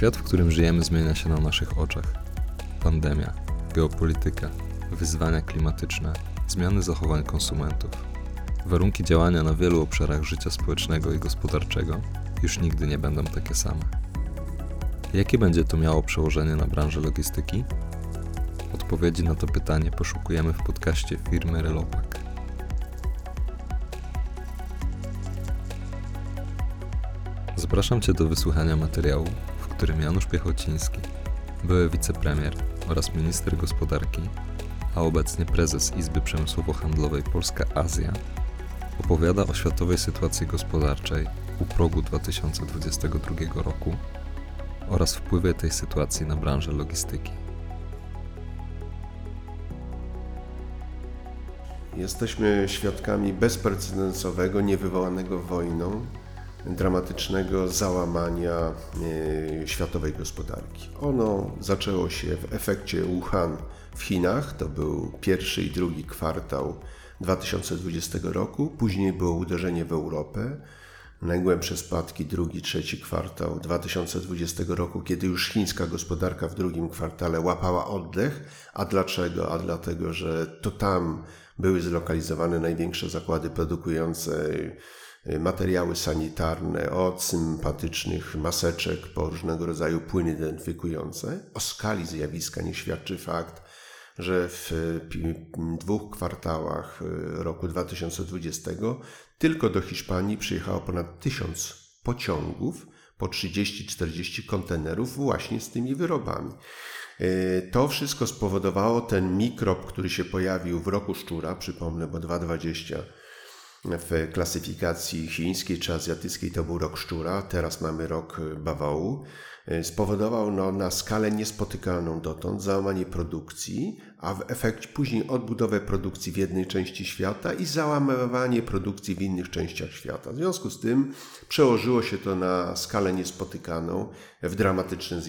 Świat, w którym żyjemy, zmienia się na naszych oczach. Pandemia, geopolityka, wyzwania klimatyczne, zmiany zachowań konsumentów. Warunki działania na wielu obszarach życia społecznego i gospodarczego już nigdy nie będą takie same. Jakie będzie to miało przełożenie na branżę logistyki? Odpowiedzi na to pytanie poszukujemy w podcaście firmy Relopak. Zapraszam Cię do wysłuchania materiału, którym Janusz Piechociński, były wicepremier oraz minister gospodarki, a obecnie prezes Izby Przemysłowo-Handlowej Polska Azja, opowiada o światowej sytuacji gospodarczej u progu 2022 roku oraz wpływie tej sytuacji na branżę logistyki. Jesteśmy świadkami bezprecedensowego, niewywołanego wojną, dramatycznego załamania e, światowej gospodarki. Ono zaczęło się w efekcie Wuhan w Chinach, to był pierwszy i drugi kwartał 2020 roku, później było uderzenie w Europę, najgłębsze spadki drugi, trzeci kwartał 2020 roku, kiedy już chińska gospodarka w drugim kwartale łapała oddech. A dlaczego? A dlatego, że to tam były zlokalizowane największe zakłady produkujące materiały sanitarne, od sympatycznych maseczek po różnego rodzaju płyny dezynfekujące. O skali zjawiska nie świadczy fakt, że w dwóch kwartałach y, roku 2020 tylko do Hiszpanii przyjechało ponad tysiąc pociągów po 30-40 kontenerów właśnie z tymi wyrobami. Y, to wszystko spowodowało ten mikrob, który się pojawił w roku szczura, przypomnę, bo 2,20 w klasyfikacji chińskiej czy azjatyckiej to był rok szczura, teraz mamy rok bawołu. E, spowodował no, na skalę niespotykaną dotąd załamanie produkcji, a w efekcie później odbudowę produkcji w jednej części świata i załamywanie produkcji w innych częściach świata. W związku z tym przełożyło się to na skalę niespotykaną w dramatyczne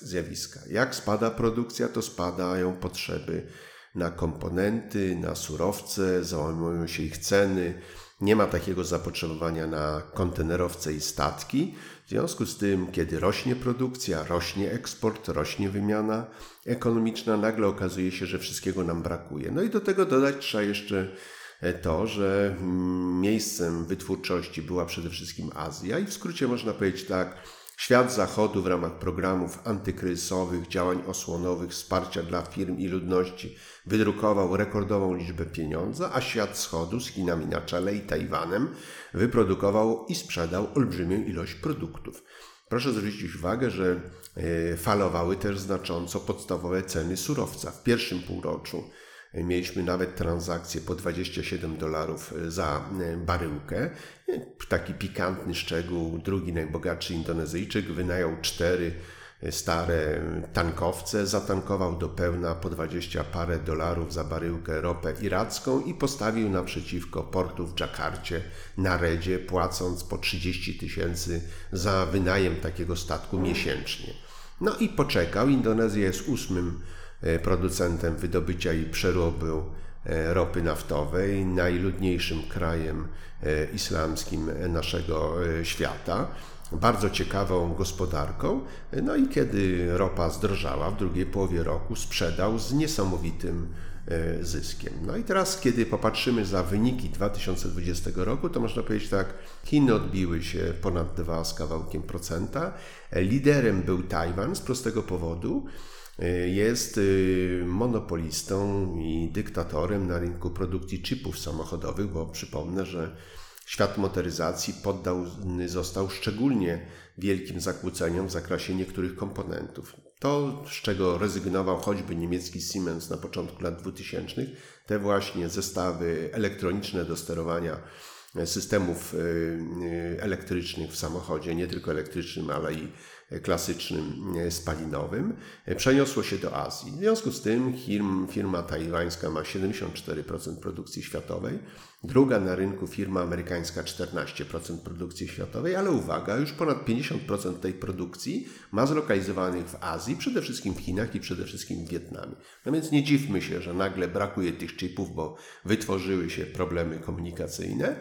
zjawiska. Jak spada produkcja, to spadają potrzeby na komponenty, na surowce, załamują się ich ceny, nie ma takiego zapotrzebowania na kontenerowce i statki. W związku z tym, kiedy rośnie produkcja, rośnie eksport, rośnie wymiana ekonomiczna, nagle okazuje się, że wszystkiego nam brakuje. No i do tego dodać trzeba jeszcze e, to, że mm, miejscem wytwórczości była przede wszystkim Azja i w skrócie można powiedzieć tak, Świat Zachodu w ramach programów antykryzysowych, działań osłonowych, wsparcia dla firm i ludności wydrukował rekordową liczbę pieniądza, a świat Wschodu z Chinami na czele i Tajwanem wyprodukował i sprzedał olbrzymią ilość produktów. Proszę zwrócić uwagę, że e, falowały też znacząco podstawowe ceny surowca. W pierwszym półroczu Mieliśmy nawet transakcje po 27 dolarów e, za e, baryłkę. E, taki pikantny szczegół, drugi najbogatszy Indonezyjczyk wynajął cztery stare tankowce, zatankował do pełna po 20 parę dolarów za baryłkę ropę iracką i postawił naprzeciwko portu w Dżakarcie na redzie, płacąc po 30 tysięcy za wynajem takiego statku miesięcznie. No i poczekał. Indonezja jest ósmym producentem wydobycia i przerobu e, ropy naftowej, najludniejszym krajem e, islamskim naszego świata, bardzo ciekawą gospodarką. No i kiedy ropa zdrożała w drugiej połowie roku, sprzedał z niesamowitym zyskiem. No i teraz, kiedy popatrzymy za wyniki 2020 roku, to można powiedzieć tak, Chiny odbiły się ponad 2 z kawałkiem procenta. Liderem był Tajwan z prostego powodu, jest y, monopolistą i dyktatorem na rynku produkcji chipów samochodowych, bo przypomnę, że świat motoryzacji poddany został szczególnie wielkim zakłóceniom w zakresie niektórych komponentów. To, z czego rezygnował choćby niemiecki Siemens na początku lat 2000, te właśnie zestawy elektroniczne do sterowania systemów y, elektrycznych w samochodzie, nie tylko elektrycznym, ale i klasycznym e, spalinowym, e, przeniosło się do Azji. W związku z tym firma, tajwańska ma 74% produkcji światowej, druga na rynku firma amerykańska 14% produkcji światowej, ale uwaga, już ponad 50% tej produkcji ma zlokalizowanych w Azji, przede wszystkim w Chinach i przede wszystkim w Wietnamie. No więc nie dziwmy się, że nagle brakuje tych chipów, bo wytworzyły się problemy komunikacyjne.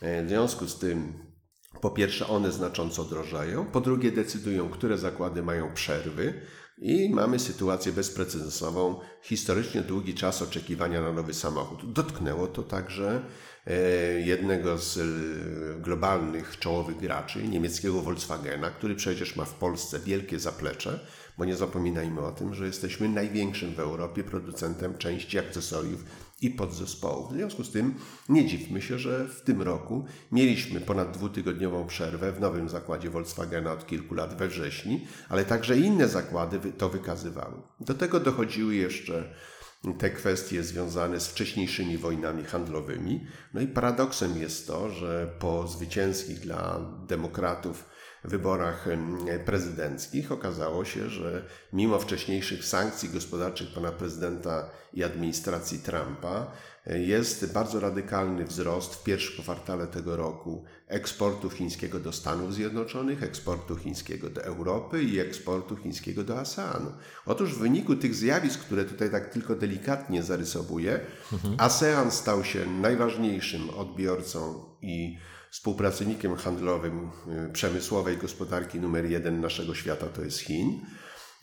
E, w związku z tym Po pierwsze, one znacząco drożeją, po drugie, decydują, które zakłady mają przerwy, i mamy sytuację bezprecedensową, historycznie długi czas oczekiwania na nowy samochód. Dotknęło to także e, jednego z e, globalnych czołowych graczy, niemieckiego Volkswagena, który przecież ma w Polsce wielkie zaplecze, bo nie zapominajmy o tym, że jesteśmy największym w Europie producentem części akcesoriów i podzespołów. W związku z tym nie dziwmy się, że w tym roku mieliśmy ponad dwutygodniową przerwę w nowym zakładzie Volkswagena od kilku lat we wrześni, ale także inne zakłady to wykazywały. Do tego dochodziły jeszcze te kwestie związane z wcześniejszymi wojnami handlowymi. No i paradoksem jest to, że po zwycięskich dla demokratów wyborach prezydenckich okazało się, że mimo wcześniejszych sankcji gospodarczych pana prezydenta i administracji Trumpa jest bardzo radykalny wzrost w pierwszym kwartale tego roku eksportu chińskiego do Stanów Zjednoczonych, eksportu chińskiego do Europy i eksportu chińskiego do ASEANu. Otóż w wyniku tych zjawisk, które tutaj tak tylko delikatnie zarysowuję, mhm. ASEAN stał się najważniejszym odbiorcą i współpracownikiem handlowym y, przemysłowej gospodarki numer jeden naszego świata to jest Chin.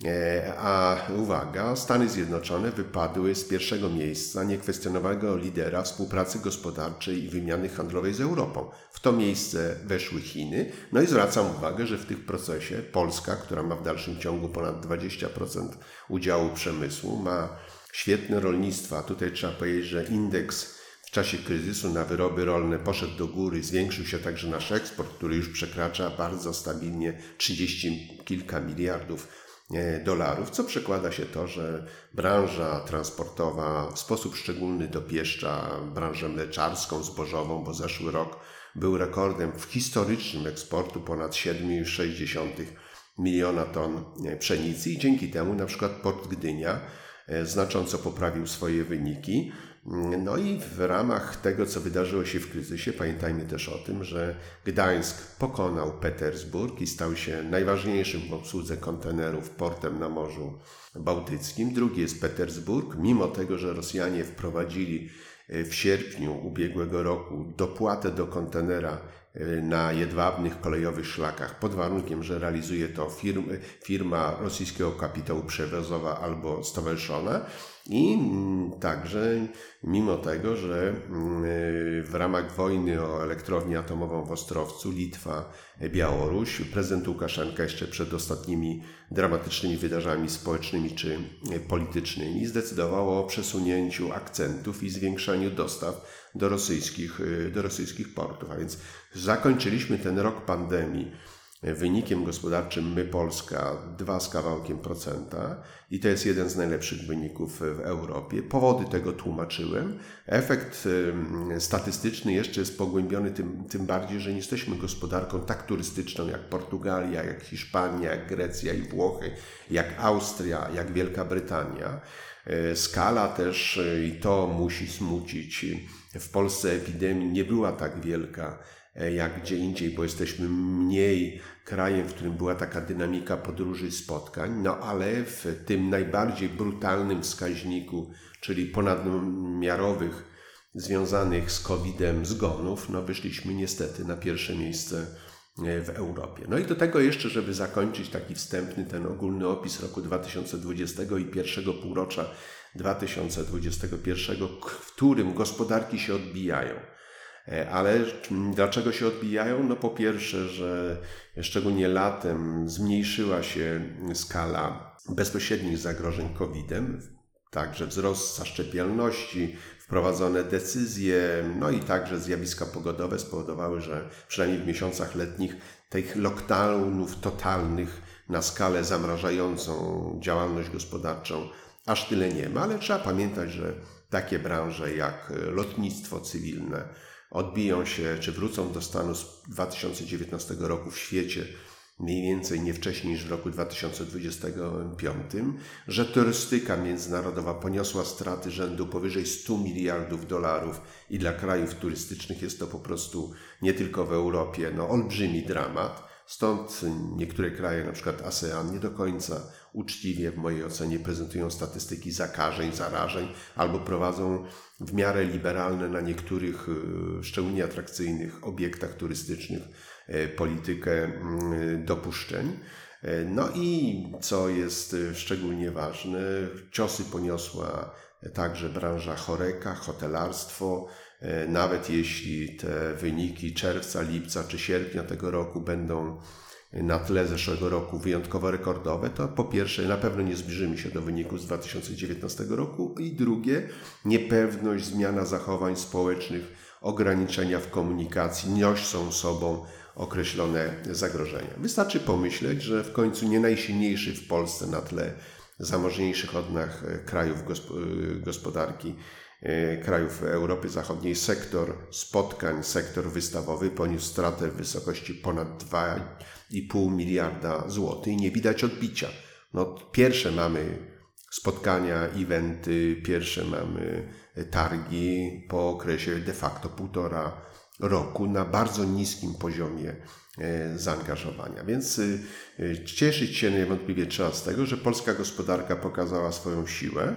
E, a uwaga, Stany Zjednoczone wypadły z pierwszego miejsca niekwestionowanego lidera współpracy gospodarczej i wymiany handlowej z Europą. W to miejsce weszły Chiny. No i zwracam uwagę, że w tym procesie Polska, która ma w dalszym ciągu ponad 20% udziału przemysłu, ma świetne rolnictwo. A tutaj trzeba powiedzieć, że indeks w czasie kryzysu na wyroby rolne poszedł do góry, zwiększył się także nasz eksport, który już przekracza bardzo stabilnie 30 kilka miliardów e, dolarów, co przekłada się to, że branża transportowa w sposób szczególny dopieszcza branżę mleczarską, zbożową, bo zeszły rok był rekordem w historycznym eksportu ponad 7,6 miliona ton e, pszenicy i dzięki temu na przykład Port Gdynia e, znacząco poprawił swoje wyniki. No i w ramach tego, co wydarzyło się w kryzysie, pamiętajmy też o tym, że Gdańsk pokonał Petersburg i stał się najważniejszym w obsłudze kontenerów portem na Morzu Bałtyckim. Drugi jest Petersburg, mimo tego, że Rosjanie wprowadzili e, w sierpniu ubiegłego roku dopłatę do kontenera e, na jedwabnych kolejowych szlakach pod warunkiem, że realizuje to firma, firma rosyjskiego kapitału przewozowa albo stowarzyszona, i mm, także, mimo tego, że mm, w ramach wojny o elektrownię atomową w Ostrowcu, Litwa, Białoruś, prezydent Łukaszenka jeszcze przed ostatnimi dramatycznymi wydarzeniami społecznymi czy politycznymi zdecydowało o przesunięciu akcentów i zwiększaniu dostaw do rosyjskich, do rosyjskich portów. A więc zakończyliśmy ten rok pandemii wynikiem gospodarczym my Polska 2 z kawałkiem procenta i to jest jeden z najlepszych wyników w Europie. Powody tego tłumaczyłem. Efekt statystyczny jeszcze jest pogłębiony tym, tym bardziej, że nie jesteśmy gospodarką tak turystyczną jak Portugalia, jak Hiszpania, jak Grecja i Włochy, jak Austria, jak Wielka Brytania. E, skala też, e, i to musi smucić, w Polsce epidemii nie była tak wielka E, jak gdzie indziej, bo jesteśmy mniej krajem, w którym była taka dynamika podróży i spotkań, no ale w tym najbardziej brutalnym wskaźniku, czyli ponadmiarowych związanych z COVID-em zgonów, no wyszliśmy niestety na pierwsze miejsce e, w Europie. No i do tego jeszcze, żeby zakończyć taki wstępny, ten ogólny opis roku 2020 i pierwszego półrocza 2021, w którym gospodarki się odbijają. E, ale dlaczego się odbijają? No po pierwsze, że szczególnie latem zmniejszyła się skala bezpośrednich zagrożeń COVID-em, także wzrost zaszczepialności, wprowadzone decyzje, no i także zjawiska pogodowe spowodowały, że przynajmniej w miesiącach letnich tych lockdownów totalnych na skalę zamrażającą działalność gospodarczą aż tyle nie ma, ale trzeba pamiętać, że takie branże jak lotnictwo cywilne, odbiją się, czy wrócą do stanu z 2019 roku w świecie mniej więcej nie wcześniej niż w roku 2025, że turystyka międzynarodowa poniosła straty rzędu powyżej 100 miliardów dolarów i dla krajów turystycznych jest to po prostu nie tylko w Europie, no olbrzymi dramat. Stąd niektóre kraje, na przykład ASEAN, nie do końca uczciwie, w mojej ocenie, prezentują statystyki zakażeń, zarażeń albo prowadzą w miarę liberalne na niektórych y, szczególnie atrakcyjnych obiektach turystycznych politykę mm, dopuszczeń. No i co jest szczególnie ważne, ciosy poniosła także branża choreka, hotelarstwo. Nawet jeśli te wyniki czerwca, lipca czy sierpnia tego roku będą na tle zeszłego roku wyjątkowo rekordowe, to po pierwsze na pewno nie zbliżymy się do wyniku z 2019 roku i drugie niepewność, zmiana zachowań społecznych, ograniczenia w komunikacji niosą sobą określone zagrożenia. Wystarczy pomyśleć, że w końcu nie najsilniejszy w Polsce na tle zamożniejszych od nas krajów gospodarki E, krajów Europy Zachodniej sektor spotkań, sektor wystawowy poniósł stratę w wysokości ponad 2,5 miliarda złotych i nie widać odbicia. No, pierwsze mamy spotkania, eventy, pierwsze mamy targi po okresie de facto półtora roku na bardzo niskim poziomie e, zaangażowania. Więc e, cieszyć się niewątpliwie trzeba z tego, że polska gospodarka pokazała swoją siłę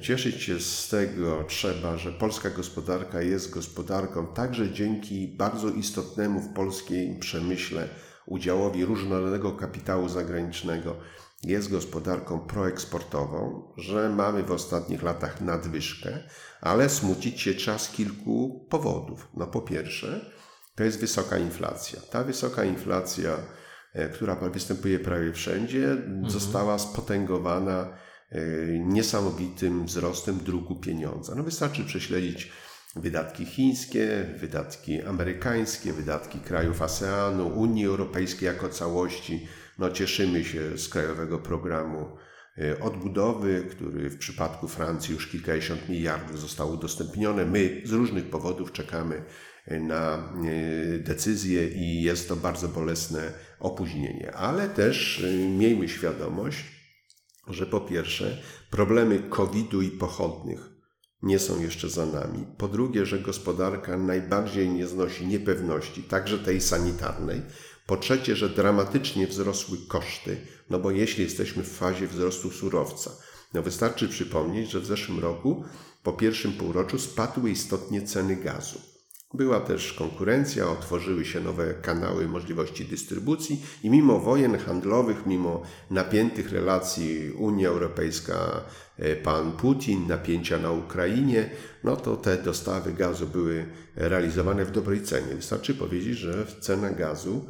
Cieszyć się z tego trzeba, że polska gospodarka jest gospodarką także dzięki bardzo istotnemu w polskiej przemyśle udziałowi różnorodnego kapitału zagranicznego. Jest gospodarką proeksportową, że mamy w ostatnich latach nadwyżkę, ale smucić się trzeba z kilku powodów. No po pierwsze, to jest wysoka inflacja. Ta wysoka inflacja, e, która występuje prawie wszędzie, mhm. została spotęgowana niesamowitym wzrostem druku pieniądza. No wystarczy prześledzić wydatki chińskie, wydatki amerykańskie, wydatki krajów ASEANu, Unii Europejskiej jako całości. No cieszymy się z krajowego programu e, odbudowy, który w przypadku Francji już kilkadziesiąt miliardów został udostępnione. My z różnych powodów czekamy e, na decyzję i jest to bardzo bolesne opóźnienie. Ale też miejmy świadomość, że po pierwsze problemy COVID-u i pochodnych nie są jeszcze za nami. Po drugie, że gospodarka najbardziej nie znosi niepewności, także tej sanitarnej. Po trzecie, że dramatycznie wzrosły koszty, no bo jeśli jesteśmy w fazie wzrostu surowca, no wystarczy przypomnieć, że w zeszłym roku po pierwszym półroczu spadły istotnie ceny gazu. Była też konkurencja, otworzyły się nowe kanały możliwości dystrybucji i mimo wojen handlowych, mimo napiętych relacji Unia Europejska, e, pan Putin, napięcia na Ukrainie, no to te dostawy gazu były realizowane w dobrej cenie. Wystarczy powiedzieć, że cena gazu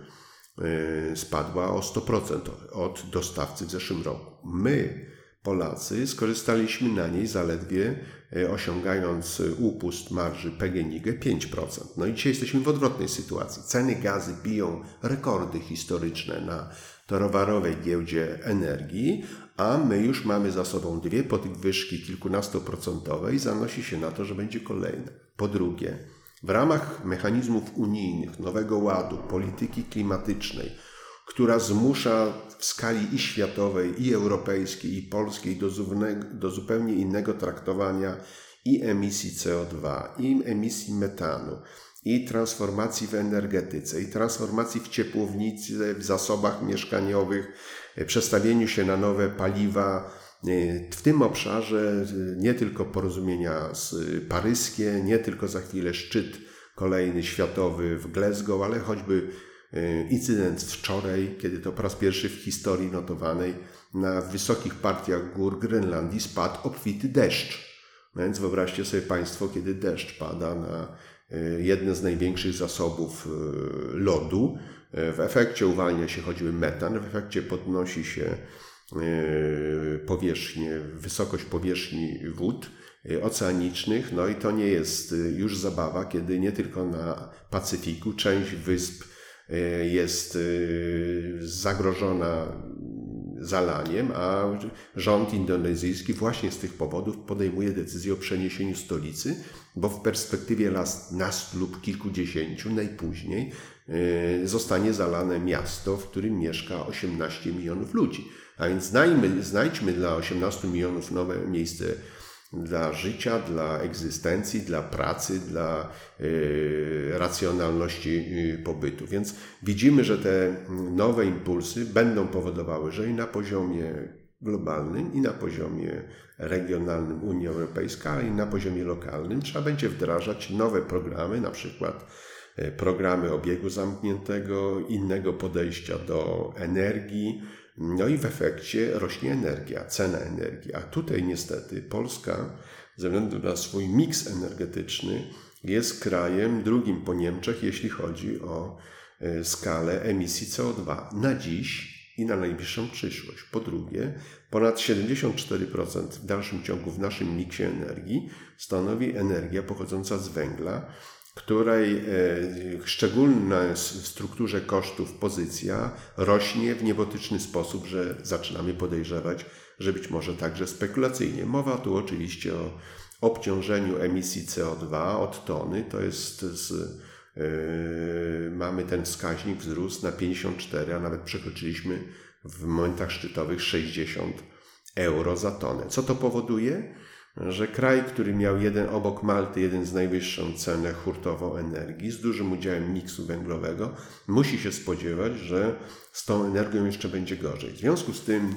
e, spadła o 100% od dostawcy w zeszłym roku. My, Polacy, skorzystaliśmy na niej zaledwie E, osiągając upust marży PGNiG 5%. No i dzisiaj jesteśmy w odwrotnej sytuacji. Ceny gazy biją rekordy historyczne na towarowej giełdzie energii, a my już mamy za sobą dwie podwyżki kilkunastoprocentowe i zanosi się na to, że będzie kolejne. Po drugie, w ramach mechanizmów unijnych, nowego ładu, polityki klimatycznej, która zmusza w skali i światowej, i europejskiej, i polskiej do, do zupełnie innego traktowania i emisji CO2, i emisji metanu, i transformacji w energetyce, i transformacji w ciepłownicy, w zasobach mieszkaniowych, przestawieniu się na nowe paliwa. W tym obszarze nie tylko porozumienia paryskie, nie tylko za chwilę szczyt kolejny światowy w Glasgow, ale choćby E, incydent wczoraj, kiedy to po raz pierwszy w historii notowanej na wysokich partiach gór Grenlandii spadł obfity deszcz. Więc wyobraźcie sobie Państwo, kiedy deszcz pada na e, jedne z największych zasobów e, lodu. W efekcie uwalnia się choćby metan, w efekcie podnosi się powierzchnię, wysokość powierzchni wód oceanicznych. No i to nie jest już zabawa, kiedy nie tylko na Pacyfiku część wysp jest e, zagrożona zalaniem, a rząd indonezyjski właśnie z tych powodów podejmuje decyzję o przeniesieniu stolicy, bo w perspektywie nastu lub kilkudziesięciu najpóźniej e, zostanie zalane miasto, w którym mieszka 18 milionów ludzi. A więc znajdźmy, znajdźmy dla 18 milionów nowe miejsce dla życia, dla egzystencji, dla pracy, dla y, racjonalności y, pobytu. Więc widzimy, że te nowe impulsy będą powodowały, że i na poziomie globalnym, i na poziomie regionalnym Unii Europejskiej, i na poziomie lokalnym trzeba będzie wdrażać nowe programy, na przykład e, programy obiegu zamkniętego, innego podejścia do energii. No i w efekcie rośnie energia, cena energii. A tutaj niestety Polska, ze względu na swój miks energetyczny, jest krajem drugim po Niemczech, jeśli chodzi o e, skalę emisji CO2 na dziś i na najbliższą przyszłość. Po drugie, ponad 74% w dalszym ciągu w naszym miksie energii stanowi energia pochodząca z węgla, której e, szczególna w strukturze kosztów pozycja rośnie w niebotyczny sposób, że zaczynamy podejrzewać, że być może także spekulacyjnie. Mowa tu oczywiście o obciążeniu emisji CO2 od tony, to jest z, yy, mamy ten wskaźnik wzrósł na 54, a nawet przekroczyliśmy w momentach szczytowych 60 euro za tonę. Co to powoduje? Że kraj, który miał jeden obok Malty, jeden z najwyższą cenę hurtową energii, z dużym udziałem miksu węglowego, musi się spodziewać, że z tą energią jeszcze będzie gorzej. W związku z tym,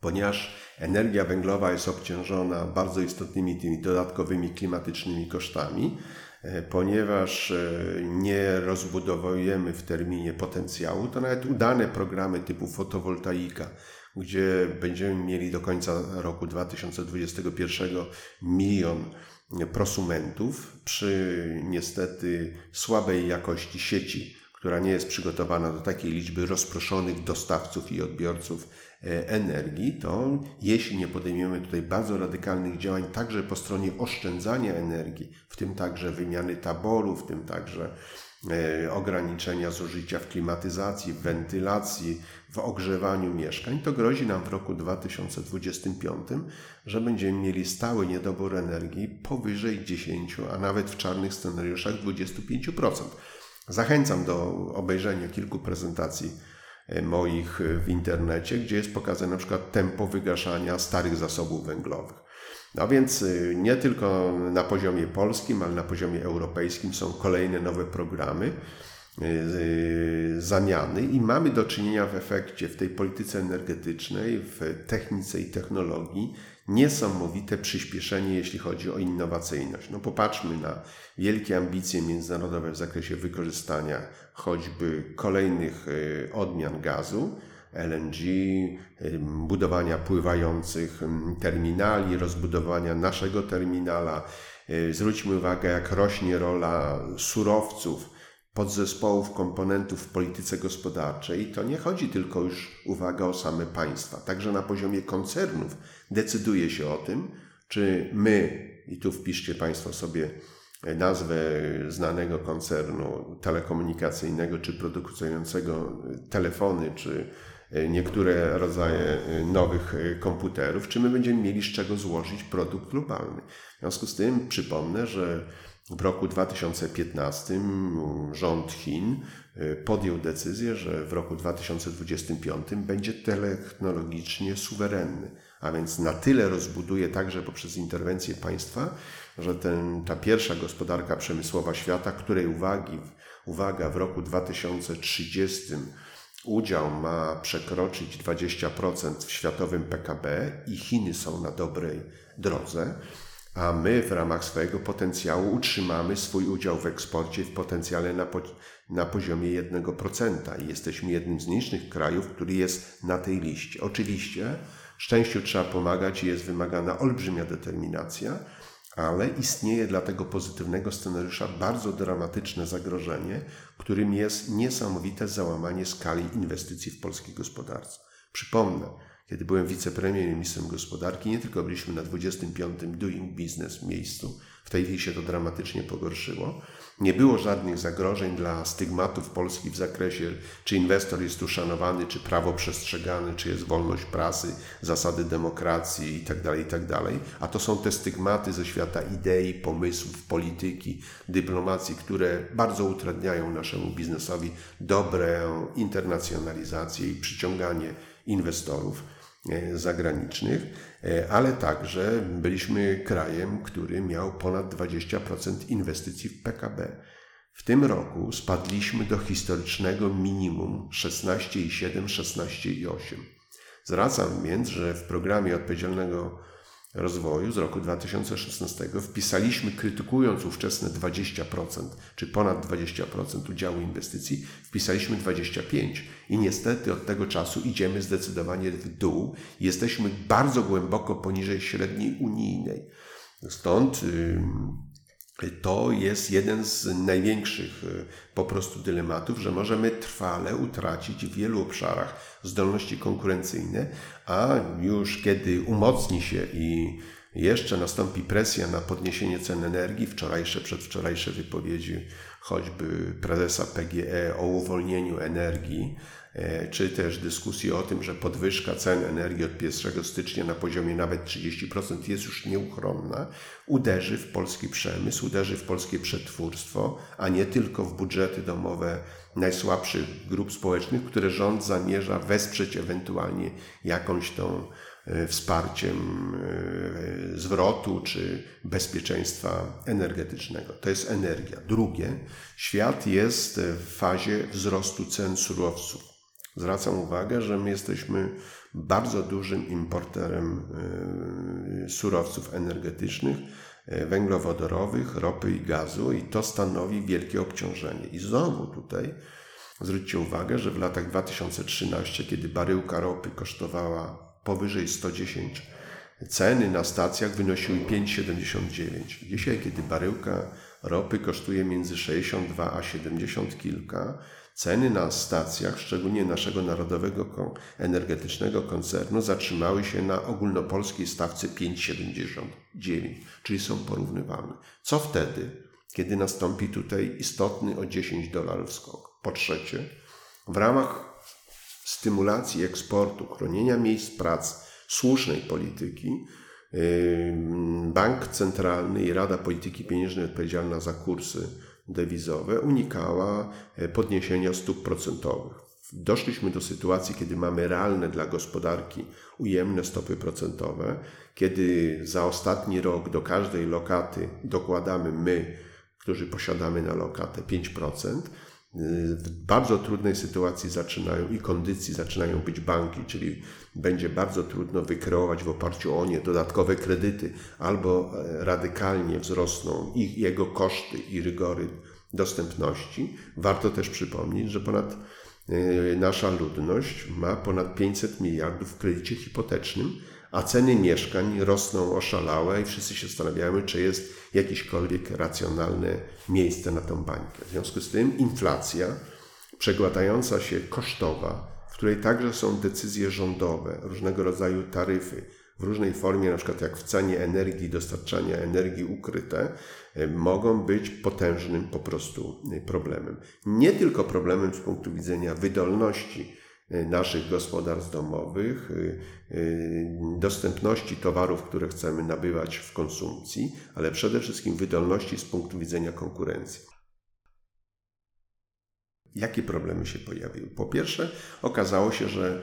ponieważ energia węglowa jest obciążona bardzo istotnymi tymi dodatkowymi klimatycznymi kosztami, e, ponieważ e, nie rozbudowujemy w terminie potencjału, to nawet udane programy typu fotowoltaika, gdzie będziemy mieli do końca roku 2021 milion prosumentów przy niestety słabej jakości sieci, która nie jest przygotowana do takiej liczby rozproszonych dostawców i odbiorców E, energii, to jeśli nie podejmiemy tutaj bardzo radykalnych działań, także po stronie oszczędzania energii, w tym także wymiany taboru, w tym także ograniczenia zużycia w klimatyzacji, w wentylacji, w ogrzewaniu mieszkań, to grozi nam w roku 2025, że będziemy mieli stały niedobór energii powyżej 10, a nawet w czarnych scenariuszach 25%. Zachęcam do obejrzenia kilku prezentacji E, moich e, w internecie, gdzie jest pokazane na przykład tempo wygaszania starych zasobów węglowych. No więc e, nie tylko na poziomie polskim, ale na poziomie europejskim są kolejne nowe programy zamiany i mamy do czynienia w efekcie w tej polityce energetycznej, w technice i technologii niesamowite przyspieszenie, jeśli chodzi o innowacyjność. No popatrzmy na wielkie ambicje międzynarodowe w zakresie wykorzystania choćby kolejnych odmian gazu, LNG, e, budowania pływających terminali, rozbudowania naszego terminala. E, zwróćmy uwagę, jak rośnie rola surowców podzespołów komponentów w polityce gospodarczej, to nie chodzi tylko już, uwaga, o same państwa. Także na poziomie koncernów decyduje się o tym, czy my, i tu wpiszcie Państwo sobie nazwę znanego koncernu telekomunikacyjnego, czy produkującego telefony, czy niektóre rodzaje nowych komputerów, czy my będziemy mieli z czego złożyć produkt globalny. W związku z tym przypomnę, że w roku 2015 rząd Chin podjął decyzję, że w roku 2025 będzie technologicznie suwerenny, a więc na tyle rozbuduje także poprzez interwencję państwa, że ten, ta pierwsza gospodarka przemysłowa świata, której uwagi, uwaga, w roku 2030 udział ma przekroczyć 20% w światowym PKB i Chiny są na dobrej drodze a my w ramach swojego potencjału utrzymamy swój udział w eksporcie w potencjale na, po, na poziomie 1% i jesteśmy jednym z nielicznych krajów, który jest na tej liście. Oczywiście szczęściu trzeba pomagać i jest wymagana olbrzymia determinacja, ale istnieje dla tego pozytywnego scenariusza bardzo dramatyczne zagrożenie, którym jest niesamowite załamanie skali inwestycji w polskiej gospodarce. Przypomnę, kiedy byłem wicepremierem i ministrem gospodarki, nie tylko byliśmy na 25. Doing Business miejscu, w tej chwili się to dramatycznie pogorszyło. Nie było żadnych zagrożeń dla stygmatów Polski w zakresie, czy inwestor jest tu szanowany, czy prawo przestrzegane, czy jest wolność prasy, zasady demokracji itd., tak itd. Tak A to są te stygmaty ze świata idei, pomysłów, polityki, dyplomacji, które bardzo utrudniają naszemu biznesowi dobrą internacjonalizację i przyciąganie inwestorów. E, zagranicznych, ale także byliśmy krajem, który miał ponad 20% inwestycji w PKB. W tym roku spadliśmy do historycznego minimum 16,7, 16,8. Zwracam więc, że w programie odpowiedzialnego Rozwoju z roku 2016 wpisaliśmy, krytykując ówczesne 20% czy ponad 20% udziału inwestycji, wpisaliśmy 25% i niestety od tego czasu idziemy zdecydowanie w dół. Jesteśmy bardzo głęboko poniżej średniej unijnej. Stąd to jest jeden z największych y, po prostu dylematów, że możemy trwale utracić w wielu obszarach zdolności konkurencyjne, a już kiedy umocni się i jeszcze nastąpi presja na podniesienie cen energii, wczorajsze, przedwczorajsze wypowiedzi choćby prezesa PGE o uwolnieniu energii, czy też dyskusji o tym, że podwyżka cen energii od 1 stycznia na poziomie nawet 30% jest już nieuchronna, uderzy w polski przemysł, uderzy w polskie przetwórstwo, a nie tylko w budżety domowe najsłabszych grup społecznych, które rząd zamierza wesprzeć ewentualnie jakąś tą e, wsparciem e, zwrotu czy bezpieczeństwa energetycznego. To jest energia. Drugie, świat jest w fazie wzrostu cen surowców. Zwracam uwagę, że my jesteśmy bardzo dużym importerem e, surowców energetycznych, e, węglowodorowych, ropy i gazu, i to stanowi wielkie obciążenie. I znowu tutaj zwróćcie uwagę, że w latach 2013, kiedy baryłka ropy kosztowała powyżej 110 ceny na stacjach wynosiły 5,79. Dzisiaj, kiedy baryłka ropy kosztuje między 62 a 70 kilka, Ceny na stacjach, szczególnie naszego narodowego energetycznego koncernu, zatrzymały się na ogólnopolskiej stawce 5,79, czyli są porównywalne. Co wtedy, kiedy nastąpi tutaj istotny o 10 dolarów skok? Po trzecie, w ramach stymulacji eksportu, chronienia miejsc pracy, słusznej polityki, Bank Centralny i Rada Polityki Pieniężnej odpowiedzialna za kursy dewizowe unikała e, podniesienia stóp procentowych. Doszliśmy do sytuacji, kiedy mamy realne dla gospodarki ujemne stopy procentowe, kiedy za ostatni rok do każdej lokaty dokładamy my, którzy posiadamy na lokatę 5%, w bardzo trudnej sytuacji zaczynają i kondycji zaczynają być banki, czyli będzie bardzo trudno wykreować w oparciu o nie dodatkowe kredyty, albo e, radykalnie wzrosną ich, jego koszty i rygory dostępności. Warto też przypomnieć, że ponad e, nasza ludność ma ponad 500 miliardów w kredycie hipotecznym, a ceny mieszkań rosną oszalałe i wszyscy się zastanawiamy, czy jest jakiekolwiek racjonalne miejsce na tą bańkę. W związku z tym inflacja przekładająca się kosztowa, w której także są decyzje rządowe, różnego rodzaju taryfy, w różnej formie, na przykład jak w cenie energii, dostarczania energii ukryte, e, mogą być potężnym po prostu e, problemem. Nie tylko problemem z punktu widzenia wydolności E, naszych gospodarstw domowych, dostępności towarów, które chcemy nabywać w konsumpcji, ale przede wszystkim wydolności z punktu widzenia konkurencji. Jakie problemy się pojawiły? Po pierwsze, okazało się, że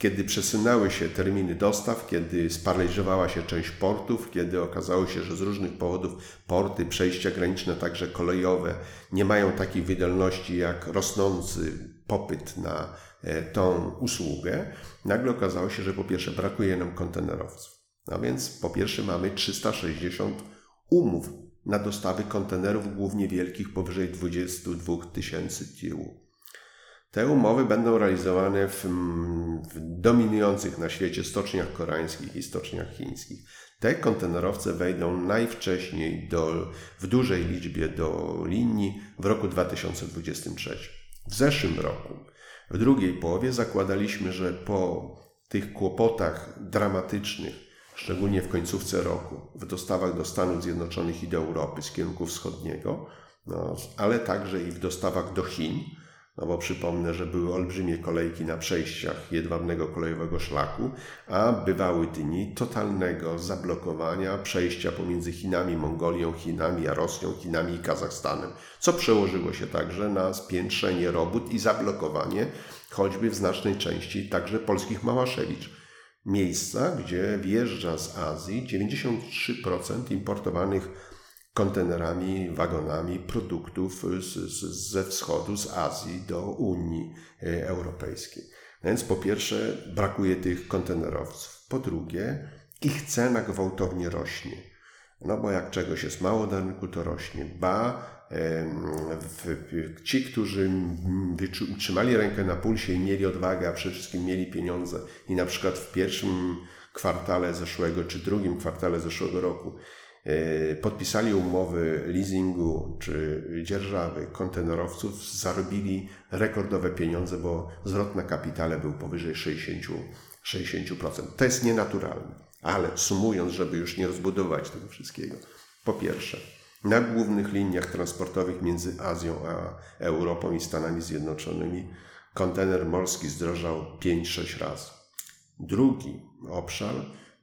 kiedy przesunęły się terminy dostaw, kiedy sparaliżowała się część portów, kiedy okazało się, że z różnych powodów porty, przejścia graniczne, także kolejowe, nie mają takiej wydolności jak rosnący popyt na E, tą usługę, nagle okazało się, że po pierwsze brakuje nam kontenerowców. No więc po pierwsze mamy 360 umów na dostawy kontenerów, głównie wielkich, powyżej 22 tysięcy TEU. Te umowy będą realizowane w, w, dominujących na świecie stoczniach koreańskich i stoczniach chińskich. Te kontenerowce wejdą najwcześniej do, w dużej liczbie do linii w roku 2023. W zeszłym roku w drugiej połowie zakładaliśmy, że po tych kłopotach dramatycznych, szczególnie w końcówce roku, w dostawach do Stanów Zjednoczonych i do Europy z kierunku wschodniego, no, ale także i w dostawach do Chin, no bo przypomnę, że były olbrzymie kolejki na przejściach jedwabnego kolejowego szlaku, a bywały dni totalnego zablokowania przejścia pomiędzy Chinami, Mongolią, Chinami, a Rosją, Chinami i Kazachstanem, co przełożyło się także na spiętrzenie robót i zablokowanie choćby w znacznej części także polskich Małaszewicz. Miejsca, gdzie wjeżdża z Azji 93% importowanych kontenerami, wagonami produktów z, z, ze wschodu, z Azji do Unii e, Europejskiej. Więc po pierwsze brakuje tych kontenerowców. Po drugie, ich cena gwałtownie rośnie. No bo jak czegoś jest mało na rynku, to rośnie. Ba, ci, którzy trzymali rękę na pulsie i mieli odwagę, a przede wszystkim mieli pieniądze i na przykład w pierwszym kwartale zeszłego czy drugim kwartale zeszłego roku podpisali umowy leasingu czy dzierżawy kontenerowców, zarobili rekordowe pieniądze, bo zwrot na kapitale był powyżej 60%. 60%. To jest nienaturalne. Ale sumując, żeby już nie rozbudować tego wszystkiego, po pierwsze, na głównych liniach transportowych między Azją a Europą i Stanami Zjednoczonymi kontener morski zdrożał 5-6 razy. Drugi obszar,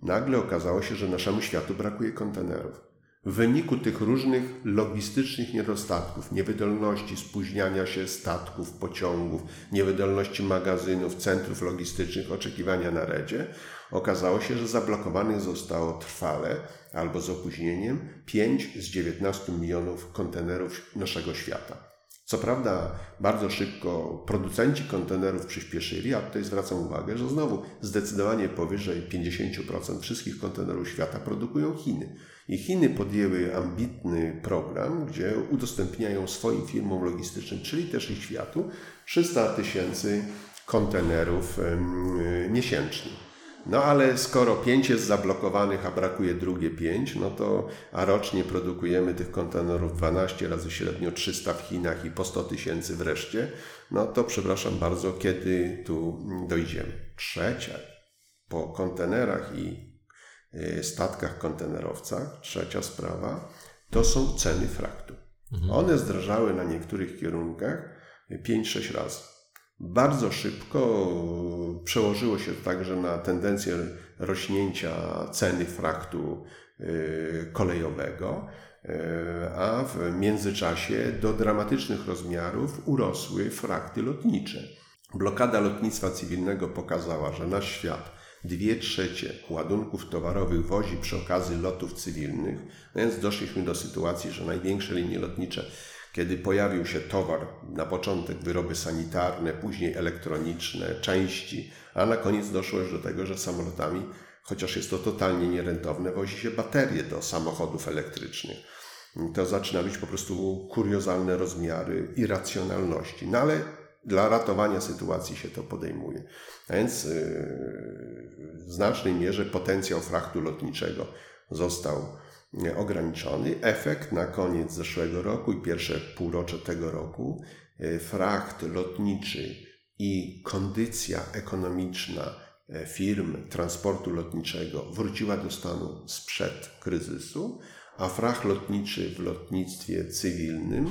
nagle okazało się, że naszemu światu brakuje kontenerów. W wyniku tych różnych logistycznych niedostatków, niewydolności spóźniania się statków, pociągów, niewydolności magazynów, centrów logistycznych, oczekiwania na redzie, okazało się, że zablokowanych zostało trwale albo z opóźnieniem 5 z 19 milionów kontenerów naszego świata. Co prawda, bardzo szybko producenci kontenerów przyspieszyli, a tutaj zwracam uwagę, że znowu zdecydowanie powyżej 50% wszystkich kontenerów świata produkują Chiny. I Chiny podjęły ambitny program, gdzie udostępniają swoim firmom logistycznym, czyli też i światu, 300 tysięcy kontenerów miesięcznie. No ale skoro 5 jest zablokowanych, a brakuje drugie 5, no to a rocznie produkujemy tych kontenerów 12 razy średnio 300 w Chinach i po 100 tysięcy wreszcie, no to przepraszam bardzo, kiedy tu dojdziemy. Trzecia, po kontenerach i y, statkach kontenerowcach, trzecia sprawa, to są ceny fraktu. Mhm. One zdrażały na niektórych kierunkach 5-6 razy. Bardzo szybko przełożyło się to także na tendencję rośnięcia ceny fraktu y, kolejowego, y, a w międzyczasie do dramatycznych rozmiarów urosły frakty lotnicze. Blokada lotnictwa cywilnego pokazała, że nasz świat dwie trzecie ładunków towarowych wozi przy okazji lotów cywilnych, więc doszliśmy do sytuacji, że największe linie lotnicze kiedy pojawił się towar, na początek wyroby sanitarne, później elektroniczne, części, a na koniec doszło już do tego, że samolotami, chociaż jest to totalnie nierentowne, wozi się baterie do samochodów elektrycznych. To zaczyna być po prostu kuriozalne rozmiary irracjonalności. No ale dla ratowania sytuacji się to podejmuje. A więc yy, w znacznej mierze potencjał frachtu lotniczego został ograniczony. Efekt na koniec zeszłego roku i pierwsze półrocze tego roku, e, fracht lotniczy i kondycja ekonomiczna e, firm transportu lotniczego wróciła do stanu sprzed kryzysu, a fracht lotniczy w lotnictwie cywilnym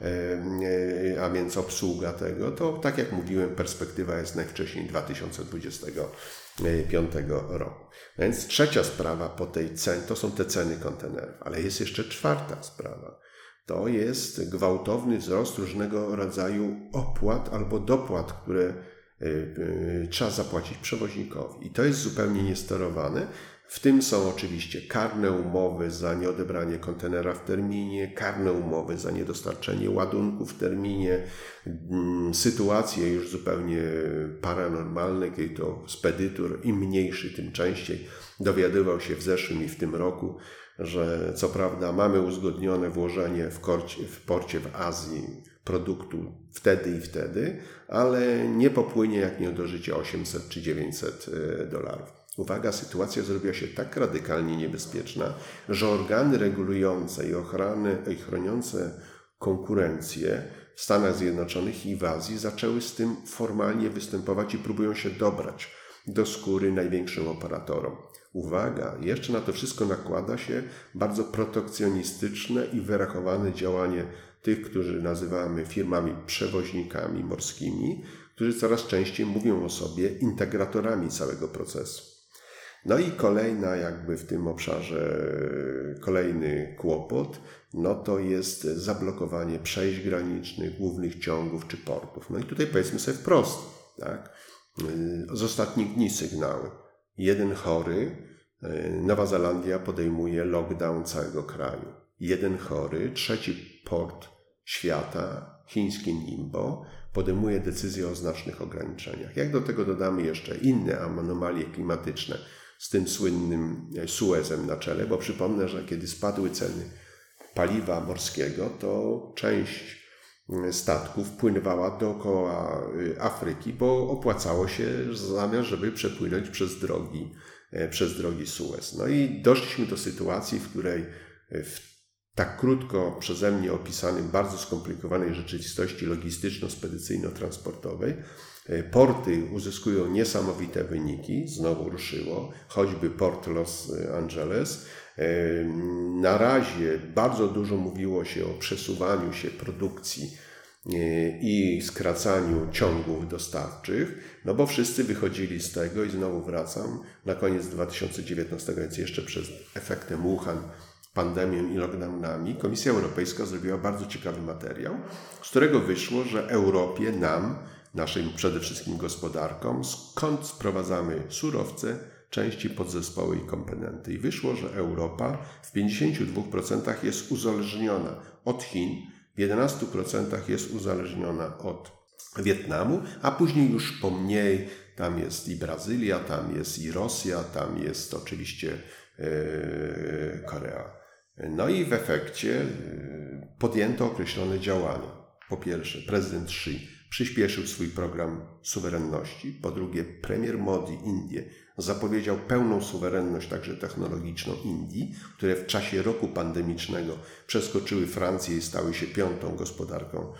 E, a więc obsługa tego, to tak jak mówiłem, perspektywa jest najwcześniej 2025 roku. Więc trzecia sprawa po tej cenie, to są te ceny kontenerów, ale jest jeszcze czwarta sprawa. To jest gwałtowny wzrost różnego rodzaju opłat albo dopłat, które e, e, trzeba zapłacić przewoźnikowi. I to jest zupełnie niesterowane, w tym są oczywiście karne umowy za nieodebranie kontenera w terminie, karne umowy za niedostarczenie ładunku w terminie, mm, sytuacje już zupełnie paranormalne, kiedy to spedytur im mniejszy, tym częściej dowiadywał się w zeszłym i w tym roku, że co prawda mamy uzgodnione włożenie w, korcie, w porcie w Azji produktu wtedy i wtedy, ale nie popłynie jak nie do życia 800 czy 900 e, dolarów. Uwaga, sytuacja zrobiła się tak radykalnie niebezpieczna, że organy regulujące i, ochrany, i chroniące konkurencję w Stanach Zjednoczonych i w Azji zaczęły z tym formalnie występować i próbują się dobrać do skóry największym operatorom. Uwaga, jeszcze na to wszystko nakłada się bardzo protekcjonistyczne i wyrachowane działanie tych, którzy nazywamy firmami przewoźnikami morskimi, którzy coraz częściej mówią o sobie integratorami całego procesu. No i kolejna jakby w tym obszarze, kolejny kłopot, no to jest zablokowanie przejść granicznych, głównych ciągów czy portów. No i tutaj powiedzmy sobie wprost, tak? Z ostatnich dni sygnały. Jeden chory, Nowa Zelandia podejmuje lockdown całego kraju. Jeden chory, trzeci port świata, chińskie Nimbo, podejmuje decyzję o znacznych ograniczeniach. Jak do tego dodamy jeszcze inne anomalie klimatyczne, z tym słynnym Suezem na czele, bo przypomnę, że kiedy spadły ceny paliwa morskiego, to część statków płynęła dookoła Afryki, bo opłacało się zamiast, żeby przepłynąć przez drogi, przez drogi Suez. No i doszliśmy do sytuacji, w której w tak krótko przeze mnie opisanym, bardzo skomplikowanej rzeczywistości logistyczno-spedycyjno-transportowej, porty uzyskują niesamowite wyniki, znowu ruszyło, choćby port Los Angeles. Na razie bardzo dużo mówiło się o przesuwaniu się produkcji i skracaniu ciągów dostawczych, no bo wszyscy wychodzili z tego i znowu wracam na koniec 2019, więc jeszcze przed efektem Wuhan pandemią i lockdownami, Komisja Europejska zrobiła bardzo ciekawy materiał, z którego wyszło, że Europie, nam, naszym przede wszystkim gospodarkom, skąd sprowadzamy surowce, części, podzespoły i komponenty. I wyszło, że Europa w 52% jest uzależniona od Chin, w 11% jest uzależniona od Wietnamu, a później już po mniej tam jest i Brazylia, tam jest i Rosja, tam jest oczywiście yy, Korea. No i w efekcie yy, podjęto określone działania. Po pierwsze, prezydent Xi przyspieszył swój program suwerenności. Po drugie, premier Modi Indie zapowiedział pełną suwerenność także technologiczną Indii, które w czasie roku pandemicznego przeskoczyły Francję i stały się piątą gospodarką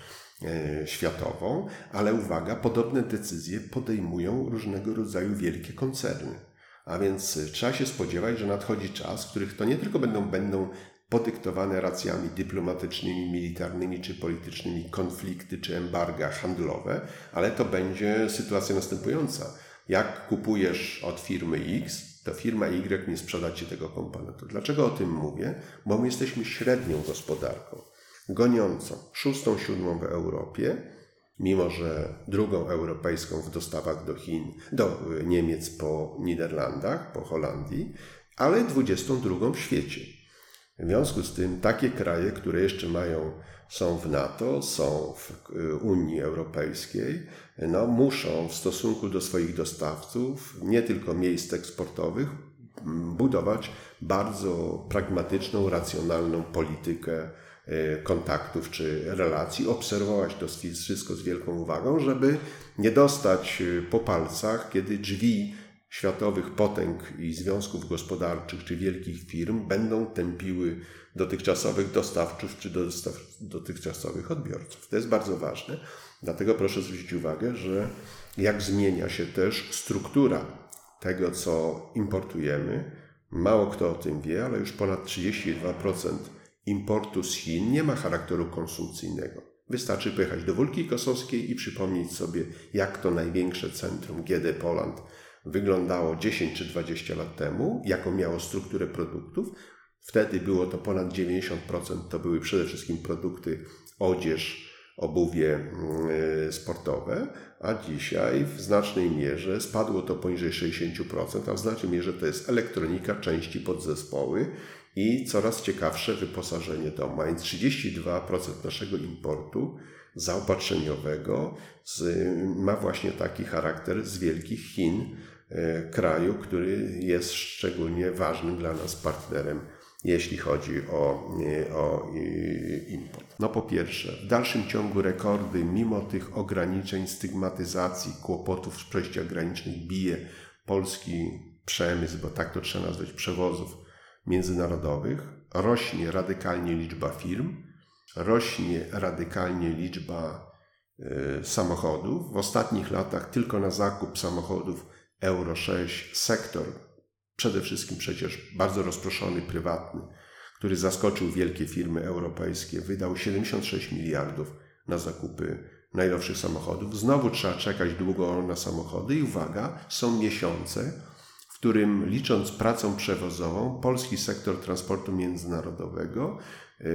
e, światową, ale uwaga, podobne decyzje podejmują różnego rodzaju wielkie koncerny. A więc trzeba się spodziewać, że nadchodzi czas, w których to nie tylko będą, będą podyktowane racjami dyplomatycznymi, militarnymi czy politycznymi konflikty czy embarga handlowe, ale to będzie sytuacja następująca. Jak kupujesz od firmy X, to firma Y nie sprzeda ci tego komponentu. Dlaczego o tym mówię? Bo my jesteśmy średnią gospodarką, goniącą, szóstą, siódmą w Europie, mimo że drugą europejską w dostawach do Chin, do Niemiec po Niderlandach, po Holandii, ale 22 w świecie. W związku z tym takie kraje, które jeszcze mają, są w NATO, są w y, Unii Europejskiej, no, muszą w stosunku do swoich dostawców, nie tylko miejsc eksportowych, budować bardzo pragmatyczną, racjonalną politykę y, kontaktów czy relacji, obserwować to wszystko z wielką uwagą, żeby nie dostać y, po palcach, kiedy drzwi światowych potęg i związków gospodarczych czy wielkich firm będą tępiły dotychczasowych dostawców czy dostaw, dotychczasowych odbiorców. To jest bardzo ważne, dlatego proszę zwrócić uwagę, że jak zmienia się też struktura tego, co importujemy. Mało kto o tym wie, ale już ponad 32% importu z Chin nie ma charakteru konsumpcyjnego. Wystarczy pojechać do Wólki Kosowskiej i przypomnieć sobie, jak to największe centrum GD Poland wyglądało 10 czy 20 lat temu, jaką miało strukturę produktów. Wtedy było to ponad 90%, to były przede wszystkim produkty odzież, obuwie mm, sportowe, a dzisiaj w znacznej mierze spadło to poniżej 60%, a w znacznej mierze to jest elektronika, części podzespoły i coraz ciekawsze wyposażenie więc 32% naszego importu zaopatrzeniowego z, ma właśnie taki charakter z wielkich Chin, E, kraju, który jest szczególnie ważnym dla nas partnerem, jeśli chodzi o, o import. No po pierwsze, w dalszym ciągu rekordy, mimo tych ograniczeń, stygmatyzacji, kłopotów z przejściach granicznych, bije polski przemysł, bo tak to trzeba nazwać, przewozów międzynarodowych. Rośnie radykalnie liczba firm, rośnie radykalnie liczba y, samochodów. W ostatnich latach tylko na zakup samochodów Euro 6 sektor, przede wszystkim przecież bardzo rozproszony, prywatny, który zaskoczył wielkie firmy europejskie, wydał 76 miliardów na zakupy najnowszych samochodów. Znowu trzeba czekać długo na samochody i uwaga, są miesiące, w którym licząc pracą przewozową, polski sektor transportu międzynarodowego yy,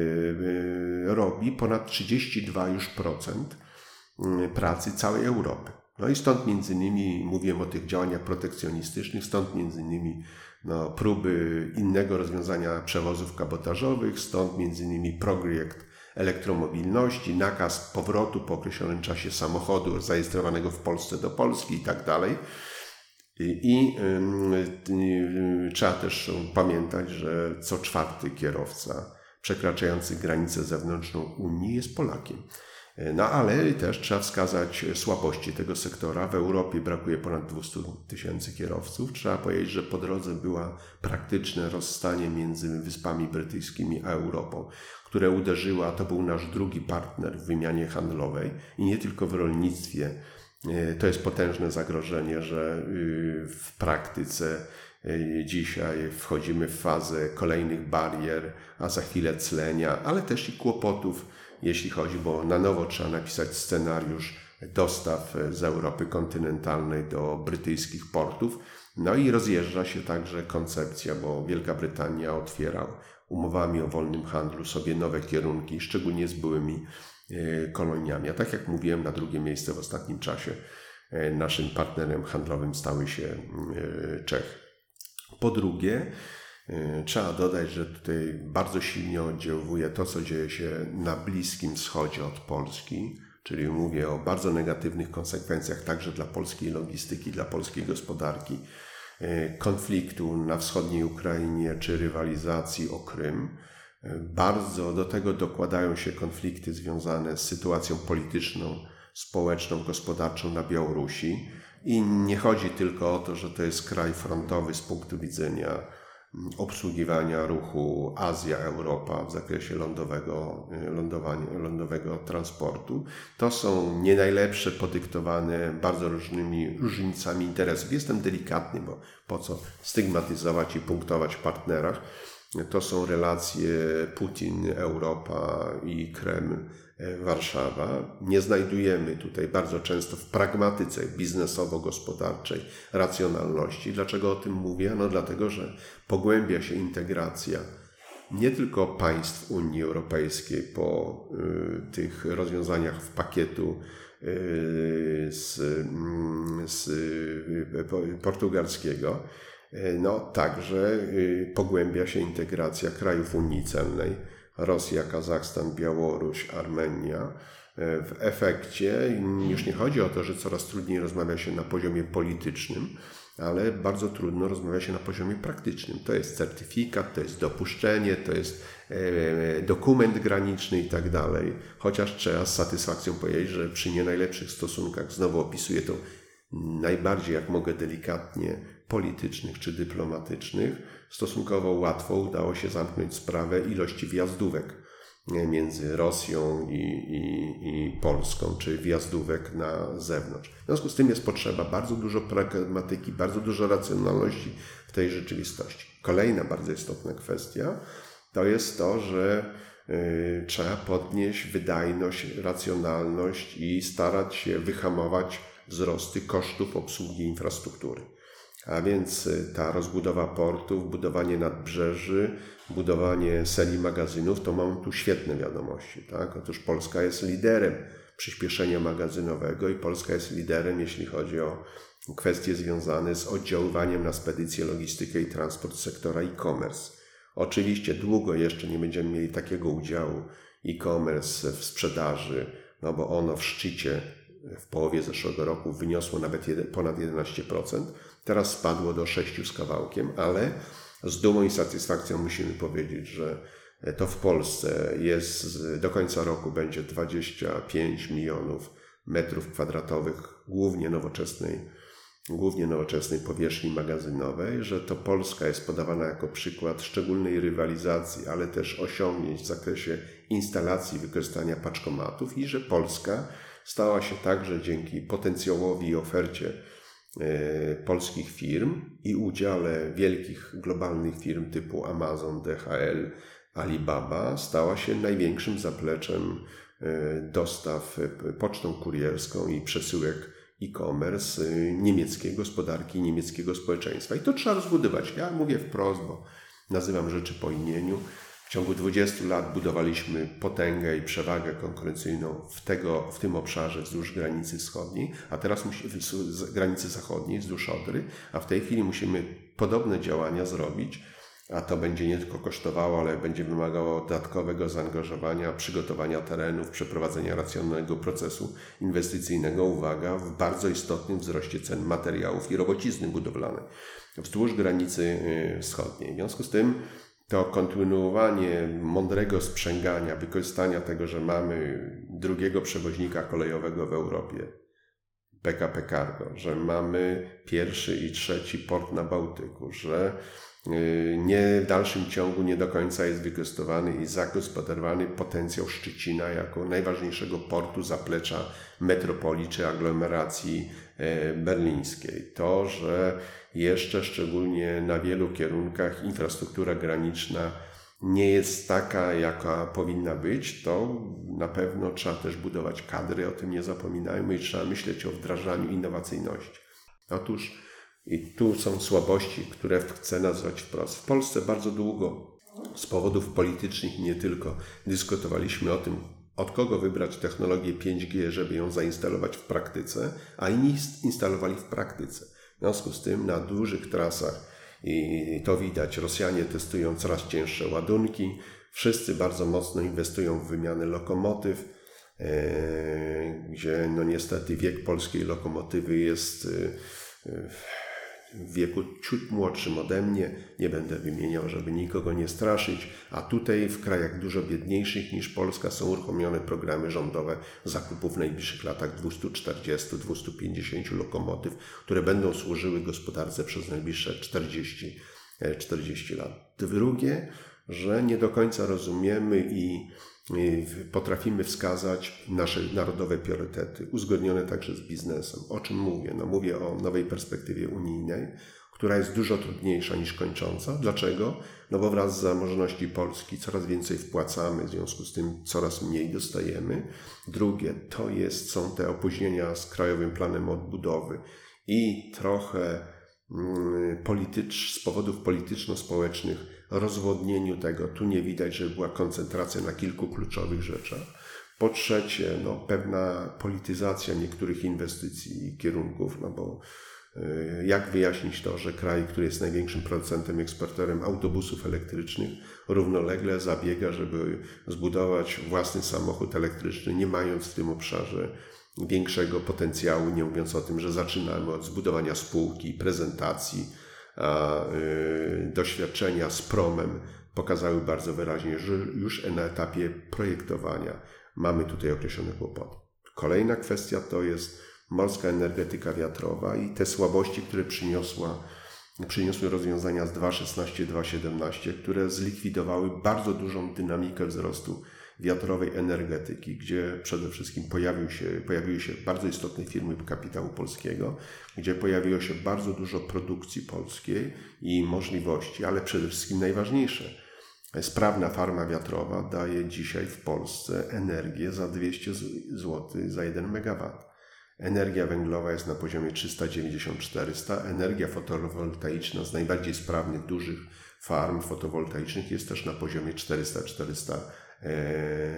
yy, robi ponad 32 już procent yy, pracy całej Europy. No i stąd między innymi mówiłem o tych działaniach protekcjonistycznych, stąd między innymi no, próby innego rozwiązania przewozów kabotażowych, stąd między innymi projekt elektromobilności, nakaz powrotu po określonym czasie samochodu zarejestrowanego w Polsce do Polski i tak dalej. I y, trzeba też pamiętać, że co czwarty kierowca przekraczający granicę zewnętrzną Unii jest Polakiem. No ale też trzeba wskazać słabości tego sektora. W Europie brakuje ponad 200 tysięcy kierowców. Trzeba powiedzieć, że po drodze była praktyczne rozstanie między Wyspami Brytyjskimi a Europą, które uderzyło, a to był nasz drugi partner w wymianie handlowej i nie tylko w rolnictwie. To jest potężne zagrożenie, że y, w praktyce y, dzisiaj wchodzimy w fazę kolejnych barier, a za chwilę clenia, ale też i kłopotów jeśli chodzi, bo na nowo trzeba napisać scenariusz dostaw z Europy kontynentalnej do brytyjskich portów. No i rozjeżdża się także koncepcja, bo Wielka Brytania otwiera umowami o wolnym handlu sobie nowe kierunki, szczególnie z byłymi e, koloniami. A tak jak mówiłem, na drugie miejsce w ostatnim czasie e, naszym partnerem handlowym stały się e, Czechy. Po drugie, E, trzeba dodać, że tutaj bardzo silnie oddziałuje to, co dzieje się na Bliskim Wschodzie od Polski, czyli mówię o bardzo negatywnych konsekwencjach także dla polskiej logistyki, dla polskiej gospodarki, e, konfliktu na wschodniej Ukrainie czy rywalizacji o Krym. E, bardzo do tego dokładają się konflikty związane z sytuacją polityczną, społeczną, gospodarczą na Białorusi. I nie chodzi tylko o to, że to jest kraj frontowy z punktu widzenia obsługiwania ruchu Azja-Europa w zakresie lądowego, lądowania, lądowego transportu. To są nie najlepsze, podyktowane bardzo różnymi różnicami interesów. Jestem delikatny, bo po co stygmatyzować i punktować w partnerach. To są relacje Putin-Europa i Kreml E, Warszawa. Nie znajdujemy tutaj bardzo często w pragmatyce biznesowo-gospodarczej racjonalności. Dlaczego o tym mówię? No dlatego, że pogłębia się integracja nie tylko państw Unii Europejskiej po y, tych rozwiązaniach w pakietu y, z, y, z y, portugalskiego, no także pogłębia się integracja krajów Unii Celnej Rosja, Kazachstan, Białoruś, Armenia. E, w efekcie już nie chodzi o to, że coraz trudniej rozmawia się na poziomie politycznym, ale bardzo trudno rozmawia się na poziomie praktycznym. To jest certyfikat, to jest dopuszczenie, to jest e, dokument graniczny i tak dalej. Chociaż trzeba z satysfakcją powiedzieć, że przy nie najlepszych stosunkach, znowu opisuję to najbardziej, jak mogę delikatnie, politycznych czy dyplomatycznych, stosunkowo łatwo udało się zamknąć sprawę ilości wjazdówek między Rosją i, i, i, Polską, czy wjazdówek na zewnątrz. W związku z tym jest potrzeba bardzo dużo pragmatyki, bardzo dużo racjonalności w tej rzeczywistości. Kolejna bardzo istotna kwestia to jest to, że y, trzeba podnieść wydajność, racjonalność i starać się wyhamować wzrosty kosztów obsługi infrastruktury. A więc y, ta rozbudowa portów, budowanie nadbrzeży, budowanie seli magazynów, to mam tu świetne wiadomości. Tak? Otóż Polska jest liderem przyspieszenia magazynowego i Polska jest liderem, jeśli chodzi o kwestie związane z oddziaływaniem na spedycję, logistykę i transport sektora e-commerce. Oczywiście długo jeszcze nie będziemy mieli takiego udziału e-commerce w sprzedaży, no bo ono w szczycie w połowie zeszłego roku wyniosło nawet ponad 11%. Teraz spadło do 6 z kawałkiem, ale z dumą i satysfakcją musimy powiedzieć, że to w Polsce jest do końca roku będzie 25 milionów metrów kwadratowych głównie nowoczesnej, głównie nowoczesnej powierzchni magazynowej, że to Polska jest podawana jako przykład szczególnej rywalizacji, ale też osiągnięć w zakresie instalacji wykorzystania paczkomatów i że Polska stała się także dzięki potencjałowi i ofercie polskich firm i udziale wielkich globalnych firm typu Amazon, DHL, Alibaba, stała się największym zapleczem e, dostaw e, pocztą kurierską i przesyłek e-commerce niemieckiej gospodarki, niemieckiego społeczeństwa. I to trzeba rozbudować. Ja mówię wprost, bo nazywam rzeczy po imieniu. W ciągu 20 lat budowaliśmy potęgę i przewagę konkurencyjną w, tego, w tym obszarze wzdłuż granicy wschodniej, a teraz musimy, granicy zachodniej, wzdłuż Odry, a w tej chwili musimy podobne działania zrobić a to będzie nie tylko kosztowało, ale będzie wymagało dodatkowego zaangażowania, przygotowania terenów, przeprowadzenia racjonalnego procesu inwestycyjnego, uwaga, w bardzo istotnym wzroście cen materiałów i robocizny budowlanej wzdłuż granicy y, wschodniej. W związku z tym to kontynuowanie mądrego sprzęgania, wykorzystania tego, że mamy drugiego przewoźnika kolejowego w Europie, PKP Cargo, że mamy pierwszy i trzeci port na Bałtyku, że nie w dalszym ciągu nie do końca jest wykorzystywany i zagospodarowany potencjał Szczecina jako najważniejszego portu zaplecza metropolii czy aglomeracji e, berlińskiej. To, że jeszcze szczególnie na wielu kierunkach infrastruktura graniczna nie jest taka, jaka powinna być, to na pewno trzeba też budować kadry, o tym nie zapominajmy i trzeba myśleć o wdrażaniu innowacyjności. Otóż i tu są słabości, które chcę nazwać wprost. W Polsce bardzo długo z powodów politycznych i nie tylko dyskutowaliśmy o tym, od kogo wybrać technologię 5G, żeby ją zainstalować w praktyce, a inni instalowali w praktyce. W związku z tym na dużych trasach, i to widać, Rosjanie testują coraz cięższe ładunki, wszyscy bardzo mocno inwestują w wymianę lokomotyw, e, gdzie no niestety wiek polskiej lokomotywy jest e, w wieku ciut młodszym ode mnie, nie będę wymieniał, żeby nikogo nie straszyć, a tutaj w krajach dużo biedniejszych niż Polska są uruchomione programy rządowe zakupów w najbliższych latach 240-250 lokomotyw, które będą służyły gospodarce przez najbliższe 40, 40 lat. Drugie, że nie do końca rozumiemy i potrafimy wskazać nasze narodowe priorytety, uzgodnione także z biznesem. O czym mówię? No mówię o nowej perspektywie unijnej, która jest dużo trudniejsza niż kończąca. Dlaczego? No bo wraz z zamożności Polski coraz więcej wpłacamy, w związku z tym coraz mniej dostajemy. Drugie, to jest, są te opóźnienia z Krajowym Planem Odbudowy i trochę mm, politycz, z powodów polityczno-społecznych rozwodnieniu tego. Tu nie widać, że była koncentracja na kilku kluczowych rzeczach. Po trzecie, no, pewna polityzacja niektórych inwestycji i kierunków, no bo y, jak wyjaśnić to, że kraj, który jest największym producentem, eksporterem autobusów elektrycznych, równolegle zabiega, żeby zbudować własny samochód elektryczny, nie mając w tym obszarze większego potencjału, nie mówiąc o tym, że zaczynamy od zbudowania spółki, prezentacji, a y, doświadczenia z promem pokazały bardzo wyraźnie, że już na etapie projektowania mamy tutaj określone kłopoty. Kolejna kwestia to jest morska energetyka wiatrowa i te słabości, które przyniosła, przyniosły rozwiązania z 2.16, 2.17, które zlikwidowały bardzo dużą dynamikę wzrostu wiatrowej energetyki, gdzie przede wszystkim pojawił się, pojawiły się bardzo istotne firmy kapitału polskiego, gdzie pojawiło się bardzo dużo produkcji polskiej i możliwości, ale przede wszystkim najważniejsze, sprawna farma wiatrowa daje dzisiaj w Polsce energię za 200 zł za 1 MW. Energia węglowa jest na poziomie 390-400, energia fotowoltaiczna z najbardziej sprawnych, dużych farm fotowoltaicznych jest też na poziomie 400-400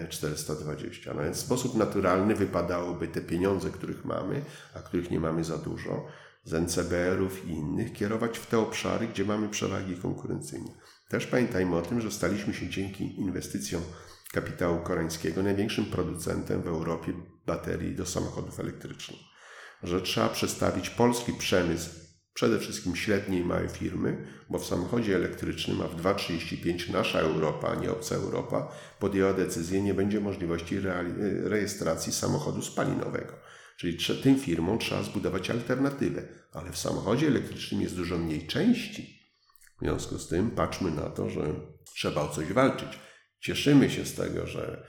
420. No więc w sposób naturalny wypadałoby te pieniądze, których mamy, a których nie mamy za dużo, z NCBR-ów i innych, kierować w te obszary, gdzie mamy przewagi konkurencyjne. Też pamiętajmy o tym, że staliśmy się dzięki inwestycjom kapitału koreańskiego największym producentem w Europie baterii do samochodów elektrycznych. Że trzeba przestawić polski przemysł przede wszystkim średnie i małe firmy, bo w samochodzie elektrycznym, a w 2.35 nasza Europa, nie obca Europa, podjęła decyzję, nie będzie możliwości rejestracji samochodu spalinowego. Czyli tym firmom trzeba zbudować alternatywę, ale w samochodzie elektrycznym jest dużo mniej części. W związku z tym patrzmy na to, że trzeba o coś walczyć. Cieszymy się z tego, że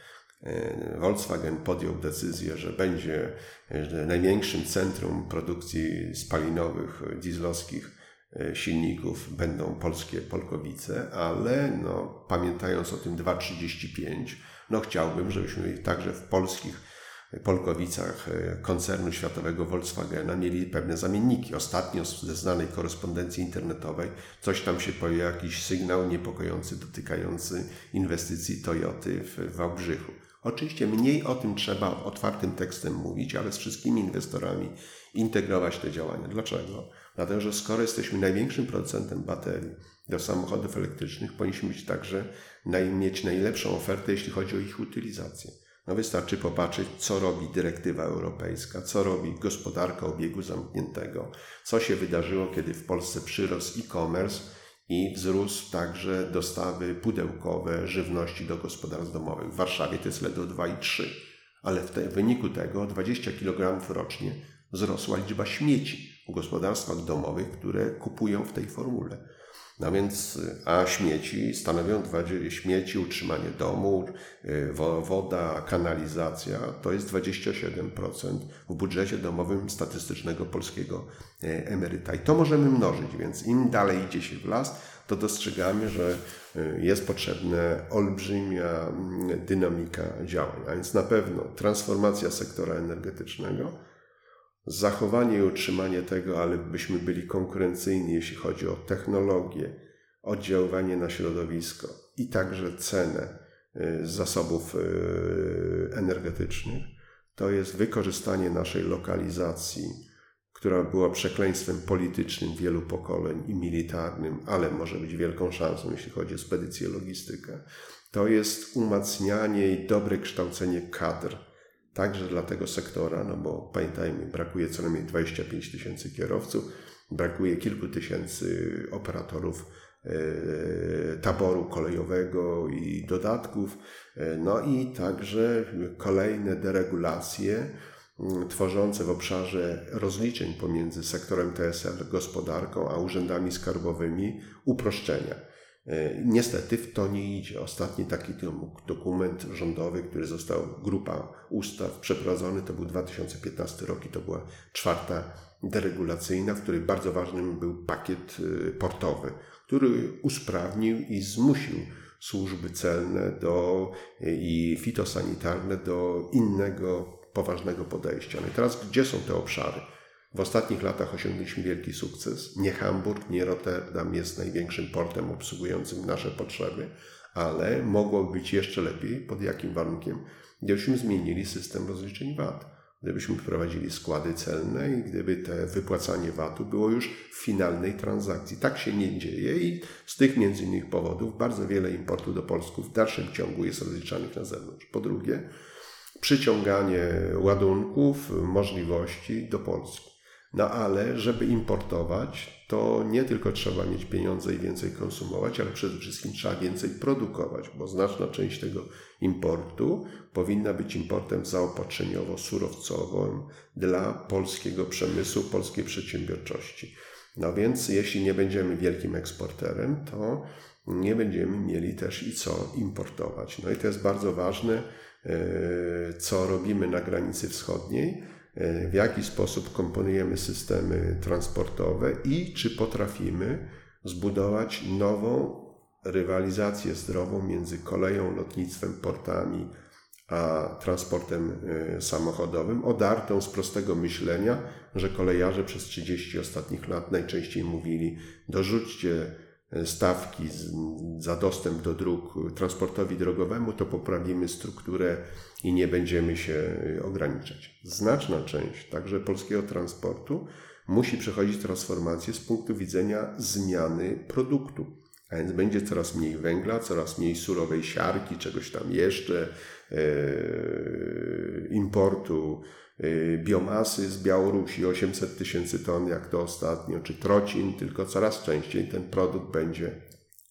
Volkswagen podjął decyzję, że będzie e, największym centrum produkcji spalinowych, dieslowskich e, silników będą polskie Polkowice, ale no, pamiętając o tym 2,35, no chciałbym, żebyśmy także w polskich Polkowicach koncernu światowego Volkswagena mieli pewne zamienniki. Ostatnio ze znanej korespondencji internetowej coś tam się pojawił, jakiś sygnał niepokojący dotykający inwestycji Toyoty w Wałbrzychu. Oczywiście mniej o tym trzeba otwartym tekstem mówić, ale z wszystkimi inwestorami integrować te działania. Dlaczego? Dlatego, że skoro jesteśmy największym producentem baterii do samochodów elektrycznych, powinniśmy być także mieć najlepszą ofertę, jeśli chodzi o ich utylizację. No wystarczy popatrzeć, co robi dyrektywa europejska, co robi gospodarka obiegu zamkniętego, co się wydarzyło, kiedy w Polsce przyrósł e-commerce i wzrósł także dostawy pudełkowe żywności do gospodarstw domowych. W Warszawie to jest ledwo 2,3, ale w, te, w wyniku tego 20 kg rocznie wzrosła liczba śmieci w gospodarstwach domowych, które kupują w tej formule. No więc, a śmieci stanowią śmieci, utrzymanie domu, y, woda, kanalizacja, to jest 27% w budżecie domowym statystycznego polskiego y, emeryta. I to możemy mnożyć, więc im dalej idzie się w las, to dostrzegamy, że y, jest potrzebna olbrzymia mm, dynamika działań. A więc na pewno transformacja sektora energetycznego, zachowanie i utrzymanie tego, ale byśmy byli konkurencyjni, jeśli chodzi o technologię, oddziaływanie na środowisko i także cenę y, zasobów y, energetycznych, to jest wykorzystanie naszej lokalizacji, która była przekleństwem politycznym wielu pokoleń i militarnym, ale może być wielką szansą, jeśli chodzi o spedycję logistykę. To jest umacnianie i dobre kształcenie kadr także dla tego sektora, no bo pamiętajmy, brakuje co najmniej 25 tysięcy kierowców, brakuje kilku tysięcy operatorów e, taboru kolejowego i dodatków, e, no i także kolejne deregulacje mm, tworzące w obszarze rozliczeń pomiędzy sektorem TSL, gospodarką, a urzędami skarbowymi uproszczenia. E, niestety w to nie idzie. Ostatni taki dokument rządowy, który został, grupa ustaw przeprowadzony, to był 2015 rok i to była czwarta deregulacyjna, w której bardzo ważnym był pakiet e, portowy, który usprawnił i zmusił służby celne do, e, i fitosanitarne do innego poważnego podejścia. No i teraz gdzie są te obszary? W ostatnich latach osiągnęliśmy wielki sukces. Nie Hamburg, nie Rotterdam jest największym portem obsługującym nasze potrzeby, ale mogłoby być jeszcze lepiej. Pod jakim warunkiem? Gdybyśmy zmienili system rozliczeń VAT. Gdybyśmy wprowadzili składy celne i gdyby te wypłacanie VAT-u było już w finalnej transakcji. Tak się nie dzieje i z tych między innymi powodów bardzo wiele importu do Polski w dalszym ciągu jest rozliczanych na zewnątrz. Po drugie, przyciąganie ładunków, możliwości do Polski. No ale, żeby importować, to nie tylko trzeba mieć pieniądze i więcej konsumować, ale przede wszystkim trzeba więcej produkować, bo znaczna część tego importu powinna być importem zaopatrzeniowo-surowcowym dla polskiego przemysłu, polskiej przedsiębiorczości. No więc, jeśli nie będziemy wielkim eksporterem, to nie będziemy mieli też i co importować. No i to jest bardzo ważne, e, co robimy na granicy wschodniej w jaki sposób komponujemy systemy transportowe i czy potrafimy zbudować nową rywalizację zdrową między koleją, lotnictwem, portami a transportem e, samochodowym, odartą z prostego myślenia, że kolejarze przez 30 ostatnich lat najczęściej mówili: dorzućcie stawki za dostęp do dróg transportowi drogowemu, to poprawimy strukturę i nie będziemy się y, ograniczać. Znaczna część także polskiego transportu musi przechodzić transformację z punktu widzenia zmiany produktu. A więc będzie coraz mniej węgla, coraz mniej surowej siarki, czegoś tam jeszcze, e, importu e, biomasy z Białorusi 800 tysięcy ton, jak to ostatnio, czy trocin, tylko coraz częściej ten produkt będzie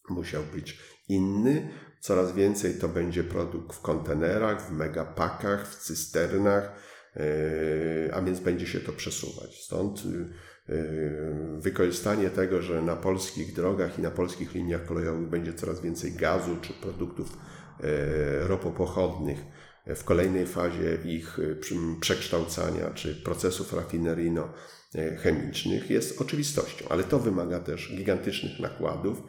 musiał być inny. Coraz więcej to będzie produkt w kontenerach, w megapakach, w cysternach, e, a więc będzie się to przesuwać. Stąd wykorzystanie tego, że na polskich drogach i na polskich liniach kolejowych będzie coraz więcej gazu czy produktów ropopochodnych w kolejnej fazie ich e, przekształcania czy procesów rafineryjno-chemicznych jest oczywistością, ale to wymaga też gigantycznych nakładów,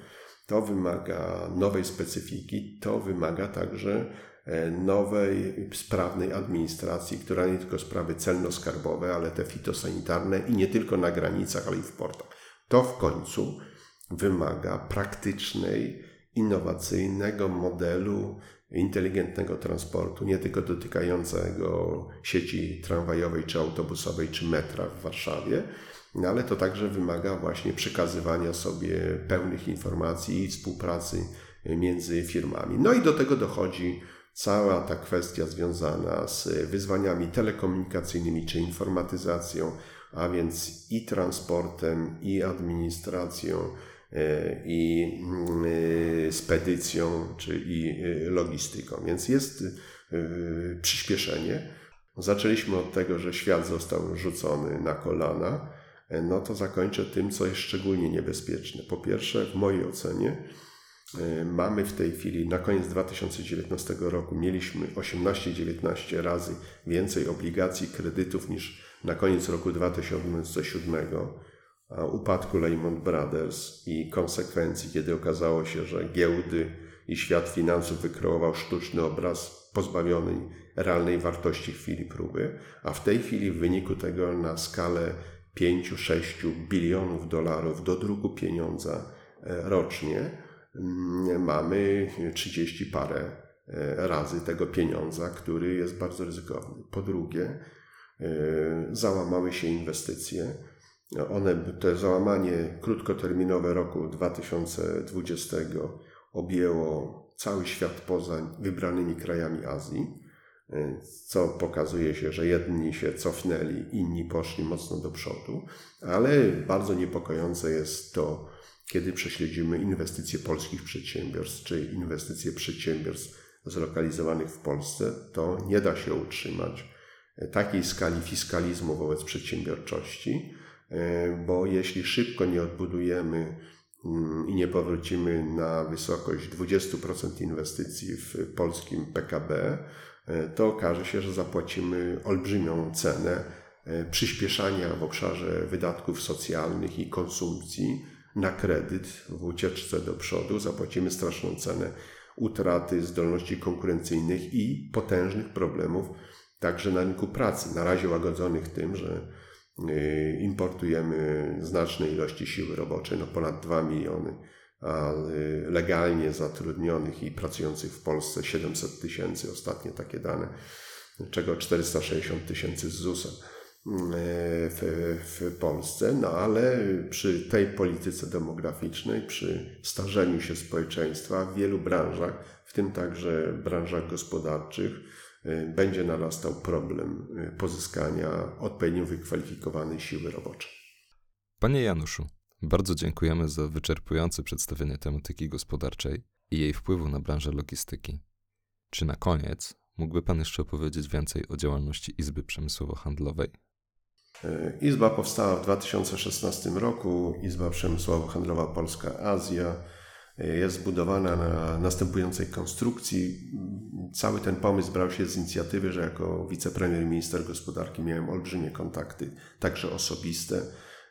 to wymaga nowej specyfiki, to wymaga także E, nowej, sprawnej administracji, która nie tylko sprawy celno-skarbowe, ale te fitosanitarne i nie tylko na granicach, ale i w portach. To w końcu wymaga praktycznej, innowacyjnego modelu inteligentnego transportu, nie tylko dotykającego sieci tramwajowej czy autobusowej czy metra w Warszawie, no ale to także wymaga właśnie przekazywania sobie pełnych informacji i współpracy między firmami. No i do tego dochodzi cała ta kwestia związana z wyzwaniami telekomunikacyjnymi czy informatyzacją, a więc i transportem, i administracją, i mm, spedycją, czy i e, logistyką. Więc jest e, przyspieszenie. Zaczęliśmy od tego, że świat został rzucony na kolana. No to zakończę tym, co jest szczególnie niebezpieczne. Po pierwsze, w mojej ocenie, E, mamy w tej chwili, na koniec 2019 roku, mieliśmy 18-19 razy więcej obligacji kredytów niż na koniec roku 2007, a upadku Lehman Brothers i konsekwencji, kiedy okazało się, że giełdy i świat finansów wykreował sztuczny obraz pozbawiony realnej wartości chwili próby, a w tej chwili w wyniku tego na skalę 5-6 bilionów dolarów do druku pieniądza e, rocznie, Mm, mamy 30 parę e, razy tego pieniądza, który jest bardzo ryzykowny. Po drugie, e, załamały się inwestycje. One, to załamanie krótkoterminowe roku 2020 objęło cały świat poza wybranymi krajami Azji, e, co pokazuje się, że jedni się cofnęli, inni poszli mocno do przodu, ale bardzo niepokojące jest to, kiedy prześledzimy inwestycje polskich przedsiębiorstw, czy inwestycje przedsiębiorstw zlokalizowanych w Polsce, to nie da się utrzymać takiej skali fiskalizmu wobec przedsiębiorczości, e, bo jeśli szybko nie odbudujemy mm, i nie powrócimy na wysokość 20% inwestycji w polskim PKB, e, to okaże się, że zapłacimy olbrzymią cenę e, przyspieszania w obszarze wydatków socjalnych i konsumpcji, na kredyt w ucieczce do przodu, zapłacimy straszną cenę utraty zdolności konkurencyjnych i potężnych problemów także na rynku pracy. Na razie łagodzonych tym, że importujemy znaczne ilości siły roboczej, no ponad 2 miliony, a y, legalnie zatrudnionych i pracujących w Polsce 700 tysięcy, ostatnie takie dane, czego 460 tysięcy z ZUS-em w, w Polsce, no ale przy tej polityce demograficznej, przy starzeniu się społeczeństwa w wielu branżach, w tym także branżach gospodarczych, y, będzie narastał problem y, pozyskania odpowiednio wykwalifikowanej siły roboczej. Panie Januszu, bardzo dziękujemy za wyczerpujące przedstawienie tematyki gospodarczej i jej wpływu na branżę logistyki. Czy na koniec mógłby Pan jeszcze opowiedzieć więcej o działalności Izby Przemysłowo-Handlowej? E, Izba powstała w 2016 roku. Izba Przemysłowo-Handlowa Polska-Azja jest zbudowana na następującej konstrukcji. Cały ten pomysł brał się z inicjatywy, że jako wicepremier minister gospodarki miałem olbrzymie kontakty, także osobiste.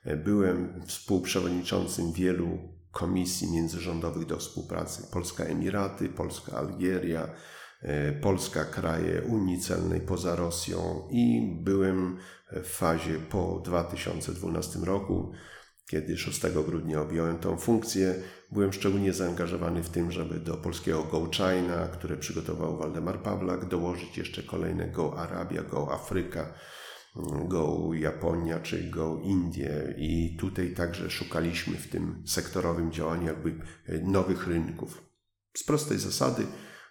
E, byłem współprzewodniczącym wielu komisji międzyrządowych do współpracy. Polska Emiraty, Polska Algieria, Polska kraje Unii Celnej poza Rosją i byłem w fazie po 2012 roku, kiedy 6 grudnia objąłem tą funkcję, byłem szczególnie zaangażowany w tym, żeby do polskiego Go China, które przygotował Waldemar Pawlak, dołożyć jeszcze kolejne Go Arabia, Go Afryka, Go Japonia czy Go Indie i tutaj także szukaliśmy w tym sektorowym działaniu jakby nowych rynków. Z prostej zasady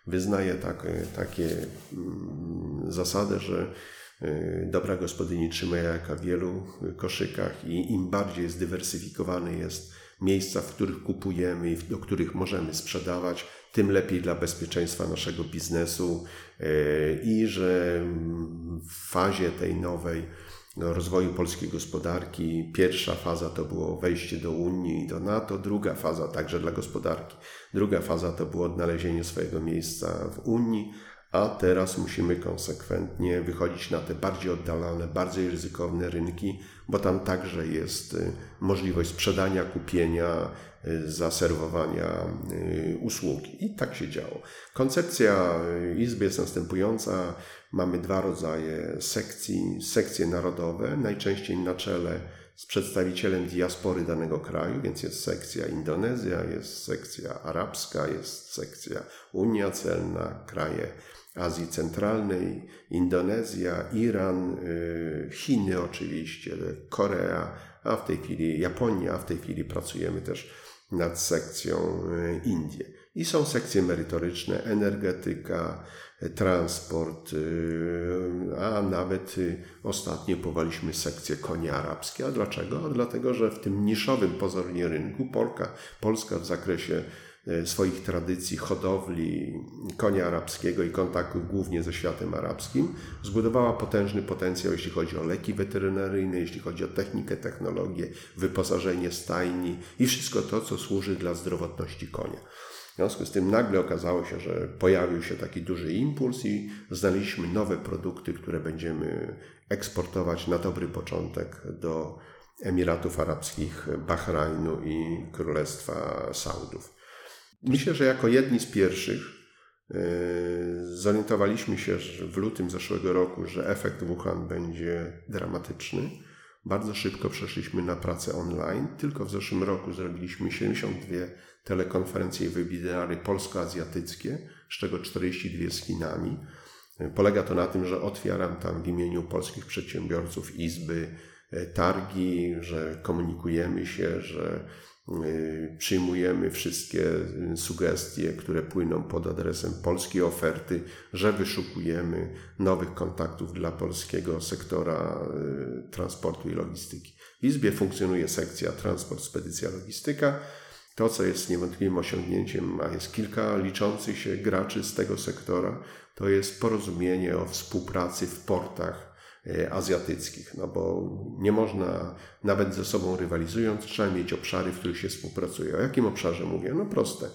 wyznaję tak, takie mm, że Y, dobra gospodyni trzyma jajka w wielu koszykach i im bardziej zdywersyfikowane jest miejsca, w których kupujemy i do których możemy sprzedawać, tym lepiej dla bezpieczeństwa naszego biznesu. Y, i że w fazie tej nowej rozwoju polskiej gospodarki pierwsza faza to było wejście do Unii i do NATO, druga faza także dla gospodarki, druga faza to było odnalezienie swojego miejsca w Unii, a teraz musimy konsekwentnie wychodzić na te bardziej oddalone, bardziej ryzykowne rynki, bo tam także jest y, możliwość sprzedania, kupienia, y, zaserwowania y, usługi. I tak się działo. Koncepcja Izby jest następująca. Mamy dwa rodzaje sekcji. Sekcje narodowe, najczęściej na czele z przedstawicielem diaspory danego kraju, więc jest sekcja Indonezja, jest sekcja arabska, jest sekcja Unia Celna, kraje Azji Centralnej, Indonezja, Iran, y, Chiny oczywiście, Korea, a w tej chwili Japonia, a w tej chwili pracujemy też nad sekcją y, Indie. I są sekcje merytoryczne, energetyka, transport, y, a nawet ostatnio powaliśmy sekcję konie arabskie. A dlaczego? Dlatego, że w tym niszowym pozornie rynku Polka, Polska w zakresie swoich tradycji hodowli konia arabskiego i kontaktów głównie ze światem arabskim, zbudowała potężny potencjał, jeśli chodzi o leki weterynaryjne, jeśli chodzi o technikę, technologię, wyposażenie stajni i wszystko to, co służy dla zdrowotności konia. W związku z tym nagle okazało się, że pojawił się taki duży impuls i znaleźliśmy nowe produkty, które będziemy eksportować na dobry początek do Emiratów Arabskich, Bahrajnu i Królestwa Saudów. Myślę, że jako jedni z pierwszych yy, zorientowaliśmy się w lutym zeszłego roku, że efekt Wuhan będzie dramatyczny. Bardzo szybko przeszliśmy na pracę online. Tylko w zeszłym roku zrobiliśmy 72 telekonferencje i webinary polsko-azjatyckie, z czego 42 z Chinami. Polega to na tym, że otwieram tam w imieniu polskich przedsiębiorców izby, e, targi, że komunikujemy się, że e, przyjmujemy wszystkie sugestie, które płyną pod adresem polskiej oferty, że wyszukujemy nowych kontaktów dla polskiego sektora e, transportu i logistyki. W Izbie funkcjonuje sekcja transport, spedycja, logistyka. To, co jest niewątpliwym osiągnięciem, a jest kilka liczących się graczy z tego sektora, to jest porozumienie o współpracy w portach azjatyckich, no bo nie można, nawet ze sobą rywalizując, trzeba mieć obszary, w których się współpracuje. O jakim obszarze mówię? No proste.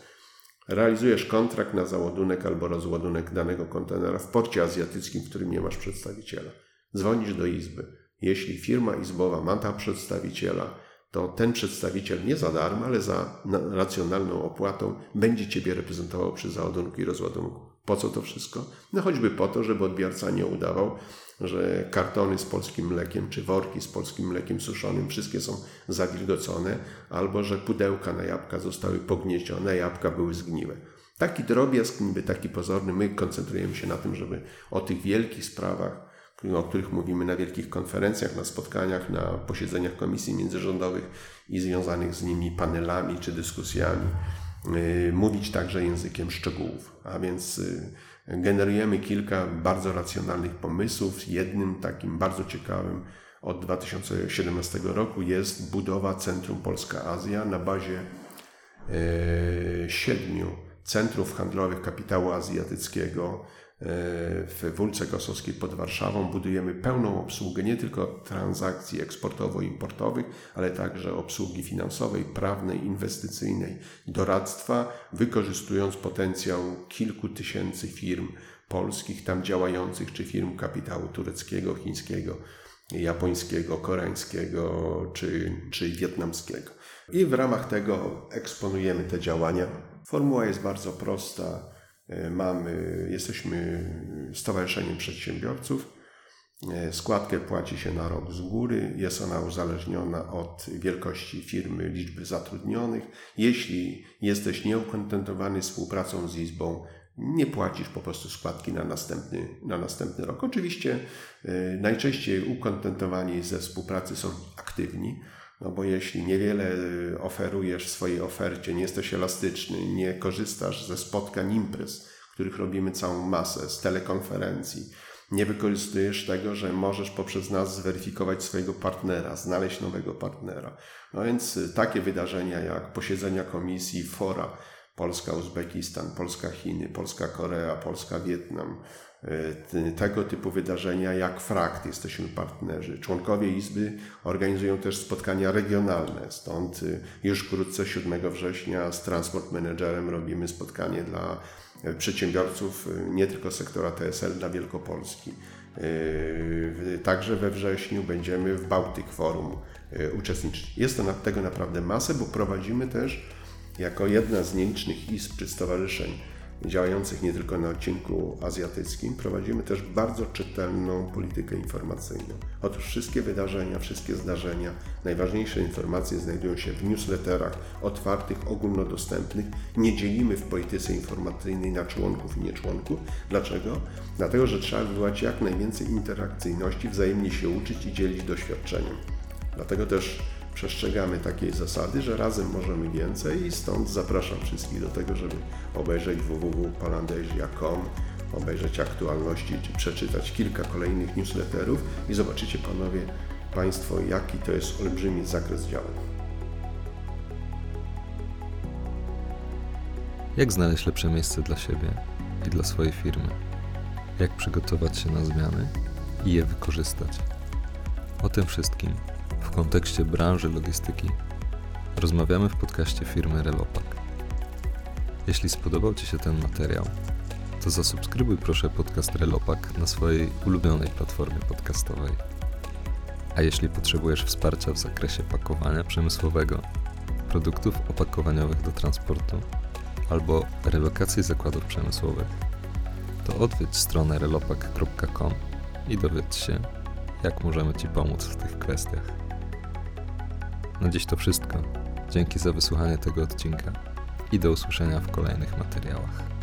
Realizujesz kontrakt na załadunek albo rozładunek danego kontenera w porcie azjatyckim, w którym nie masz przedstawiciela. Dzwonisz do izby. Jeśli firma izbowa ma tam przedstawiciela, to ten przedstawiciel nie za darmo, ale za racjonalną opłatą będzie Ciebie reprezentował przy załadunku i rozładunku. Po co to wszystko? No choćby po to, żeby odbiorca nie udawał, że kartony z polskim mlekiem, czy worki z polskim mlekiem suszonym, wszystkie są zawilgocone, albo że pudełka na jabłka zostały pognieździone, jabłka były zgniłe. Taki drobiazg, niby taki pozorny, my koncentrujemy się na tym, żeby o tych wielkich sprawach o których mówimy na wielkich konferencjach, na spotkaniach, na posiedzeniach komisji międzyrządowych i związanych z nimi panelami czy dyskusjami, y, mówić także językiem szczegółów. A więc y, generujemy kilka bardzo racjonalnych pomysłów. Jednym takim bardzo ciekawym od 2017 roku jest budowa Centrum Polska-Azja na bazie y, siedmiu centrów handlowych kapitału azjatyckiego w Wólce Kosowskiej pod Warszawą budujemy pełną obsługę nie tylko transakcji eksportowo-importowych, ale także obsługi finansowej, prawnej, inwestycyjnej, doradztwa, wykorzystując potencjał kilku tysięcy firm polskich tam działających, czy firm kapitału tureckiego, chińskiego, japońskiego, koreańskiego czy, czy wietnamskiego. I w ramach tego eksponujemy te działania. Formuła jest bardzo prosta E, mamy, jesteśmy Stowarzyszeniem Przedsiębiorców. E, składkę płaci się na rok z góry. Jest ona uzależniona od wielkości firmy, liczby zatrudnionych. Jeśli jesteś nieukontentowany współpracą z Izbą, nie płacisz po prostu składki na następny, na następny rok. Oczywiście e, najczęściej ukontentowani ze współpracy są aktywni, no bo jeśli niewiele y, oferujesz w swojej ofercie, nie jesteś elastyczny, nie korzystasz ze spotkań imprez, których robimy całą masę, z telekonferencji, nie wykorzystujesz tego, że możesz poprzez nas zweryfikować swojego partnera, znaleźć nowego partnera. No więc y, takie wydarzenia jak posiedzenia komisji, fora Polska-Uzbekistan, Polska-Chiny, Polska-Korea, Polska-Wietnam, tego typu wydarzenia jak FRAKT, jesteśmy partnerzy. Członkowie Izby organizują też spotkania regionalne, stąd e, już wkrótce 7 września z Transport Managerem robimy spotkanie dla e, przedsiębiorców nie tylko sektora TSL dla Wielkopolski. Także we wrześniu będziemy w Bałtyk Forum uczestniczyć. Jest to tego naprawdę masę, bo prowadzimy też jako jedna z nielicznych izb czy stowarzyszeń działających nie tylko na odcinku azjatyckim, prowadzimy też bardzo czytelną politykę informacyjną. Otóż wszystkie wydarzenia, wszystkie zdarzenia, najważniejsze informacje znajdują się w newsletterach otwartych, ogólnodostępnych. Nie dzielimy w polityce informacyjnej na członków i nieczłonków. Dlaczego? Dlatego, że trzeba wywołać jak najwięcej interakcyjności, wzajemnie się uczyć i dzielić doświadczeniem. Dlatego też przestrzegamy takiej zasady, że razem możemy więcej i stąd zapraszam wszystkich do tego, żeby obejrzeć www.palandezja.com, obejrzeć aktualności, czy przeczytać kilka kolejnych newsletterów i zobaczycie panowie, państwo, jaki to jest olbrzymi zakres działań. Jak znaleźć lepsze miejsce dla siebie i dla swojej firmy? Jak przygotować się na zmiany i je wykorzystać? O tym wszystkim w kontekście branży logistyki rozmawiamy w podcaście firmy Relopak. Jeśli spodobał Ci się ten materiał, to zasubskrybuj proszę podcast Relopak na swojej ulubionej platformie podcastowej. A jeśli potrzebujesz wsparcia w zakresie pakowania przemysłowego, produktów opakowaniowych do transportu, albo relokacji zakładów przemysłowych, to odwiedź stronę relopak.com i dowiedz się, jak możemy Ci pomóc w tych kwestiach. Na dziś to wszystko. Dzięki za wysłuchanie tego odcinka i do usłyszenia w kolejnych materiałach.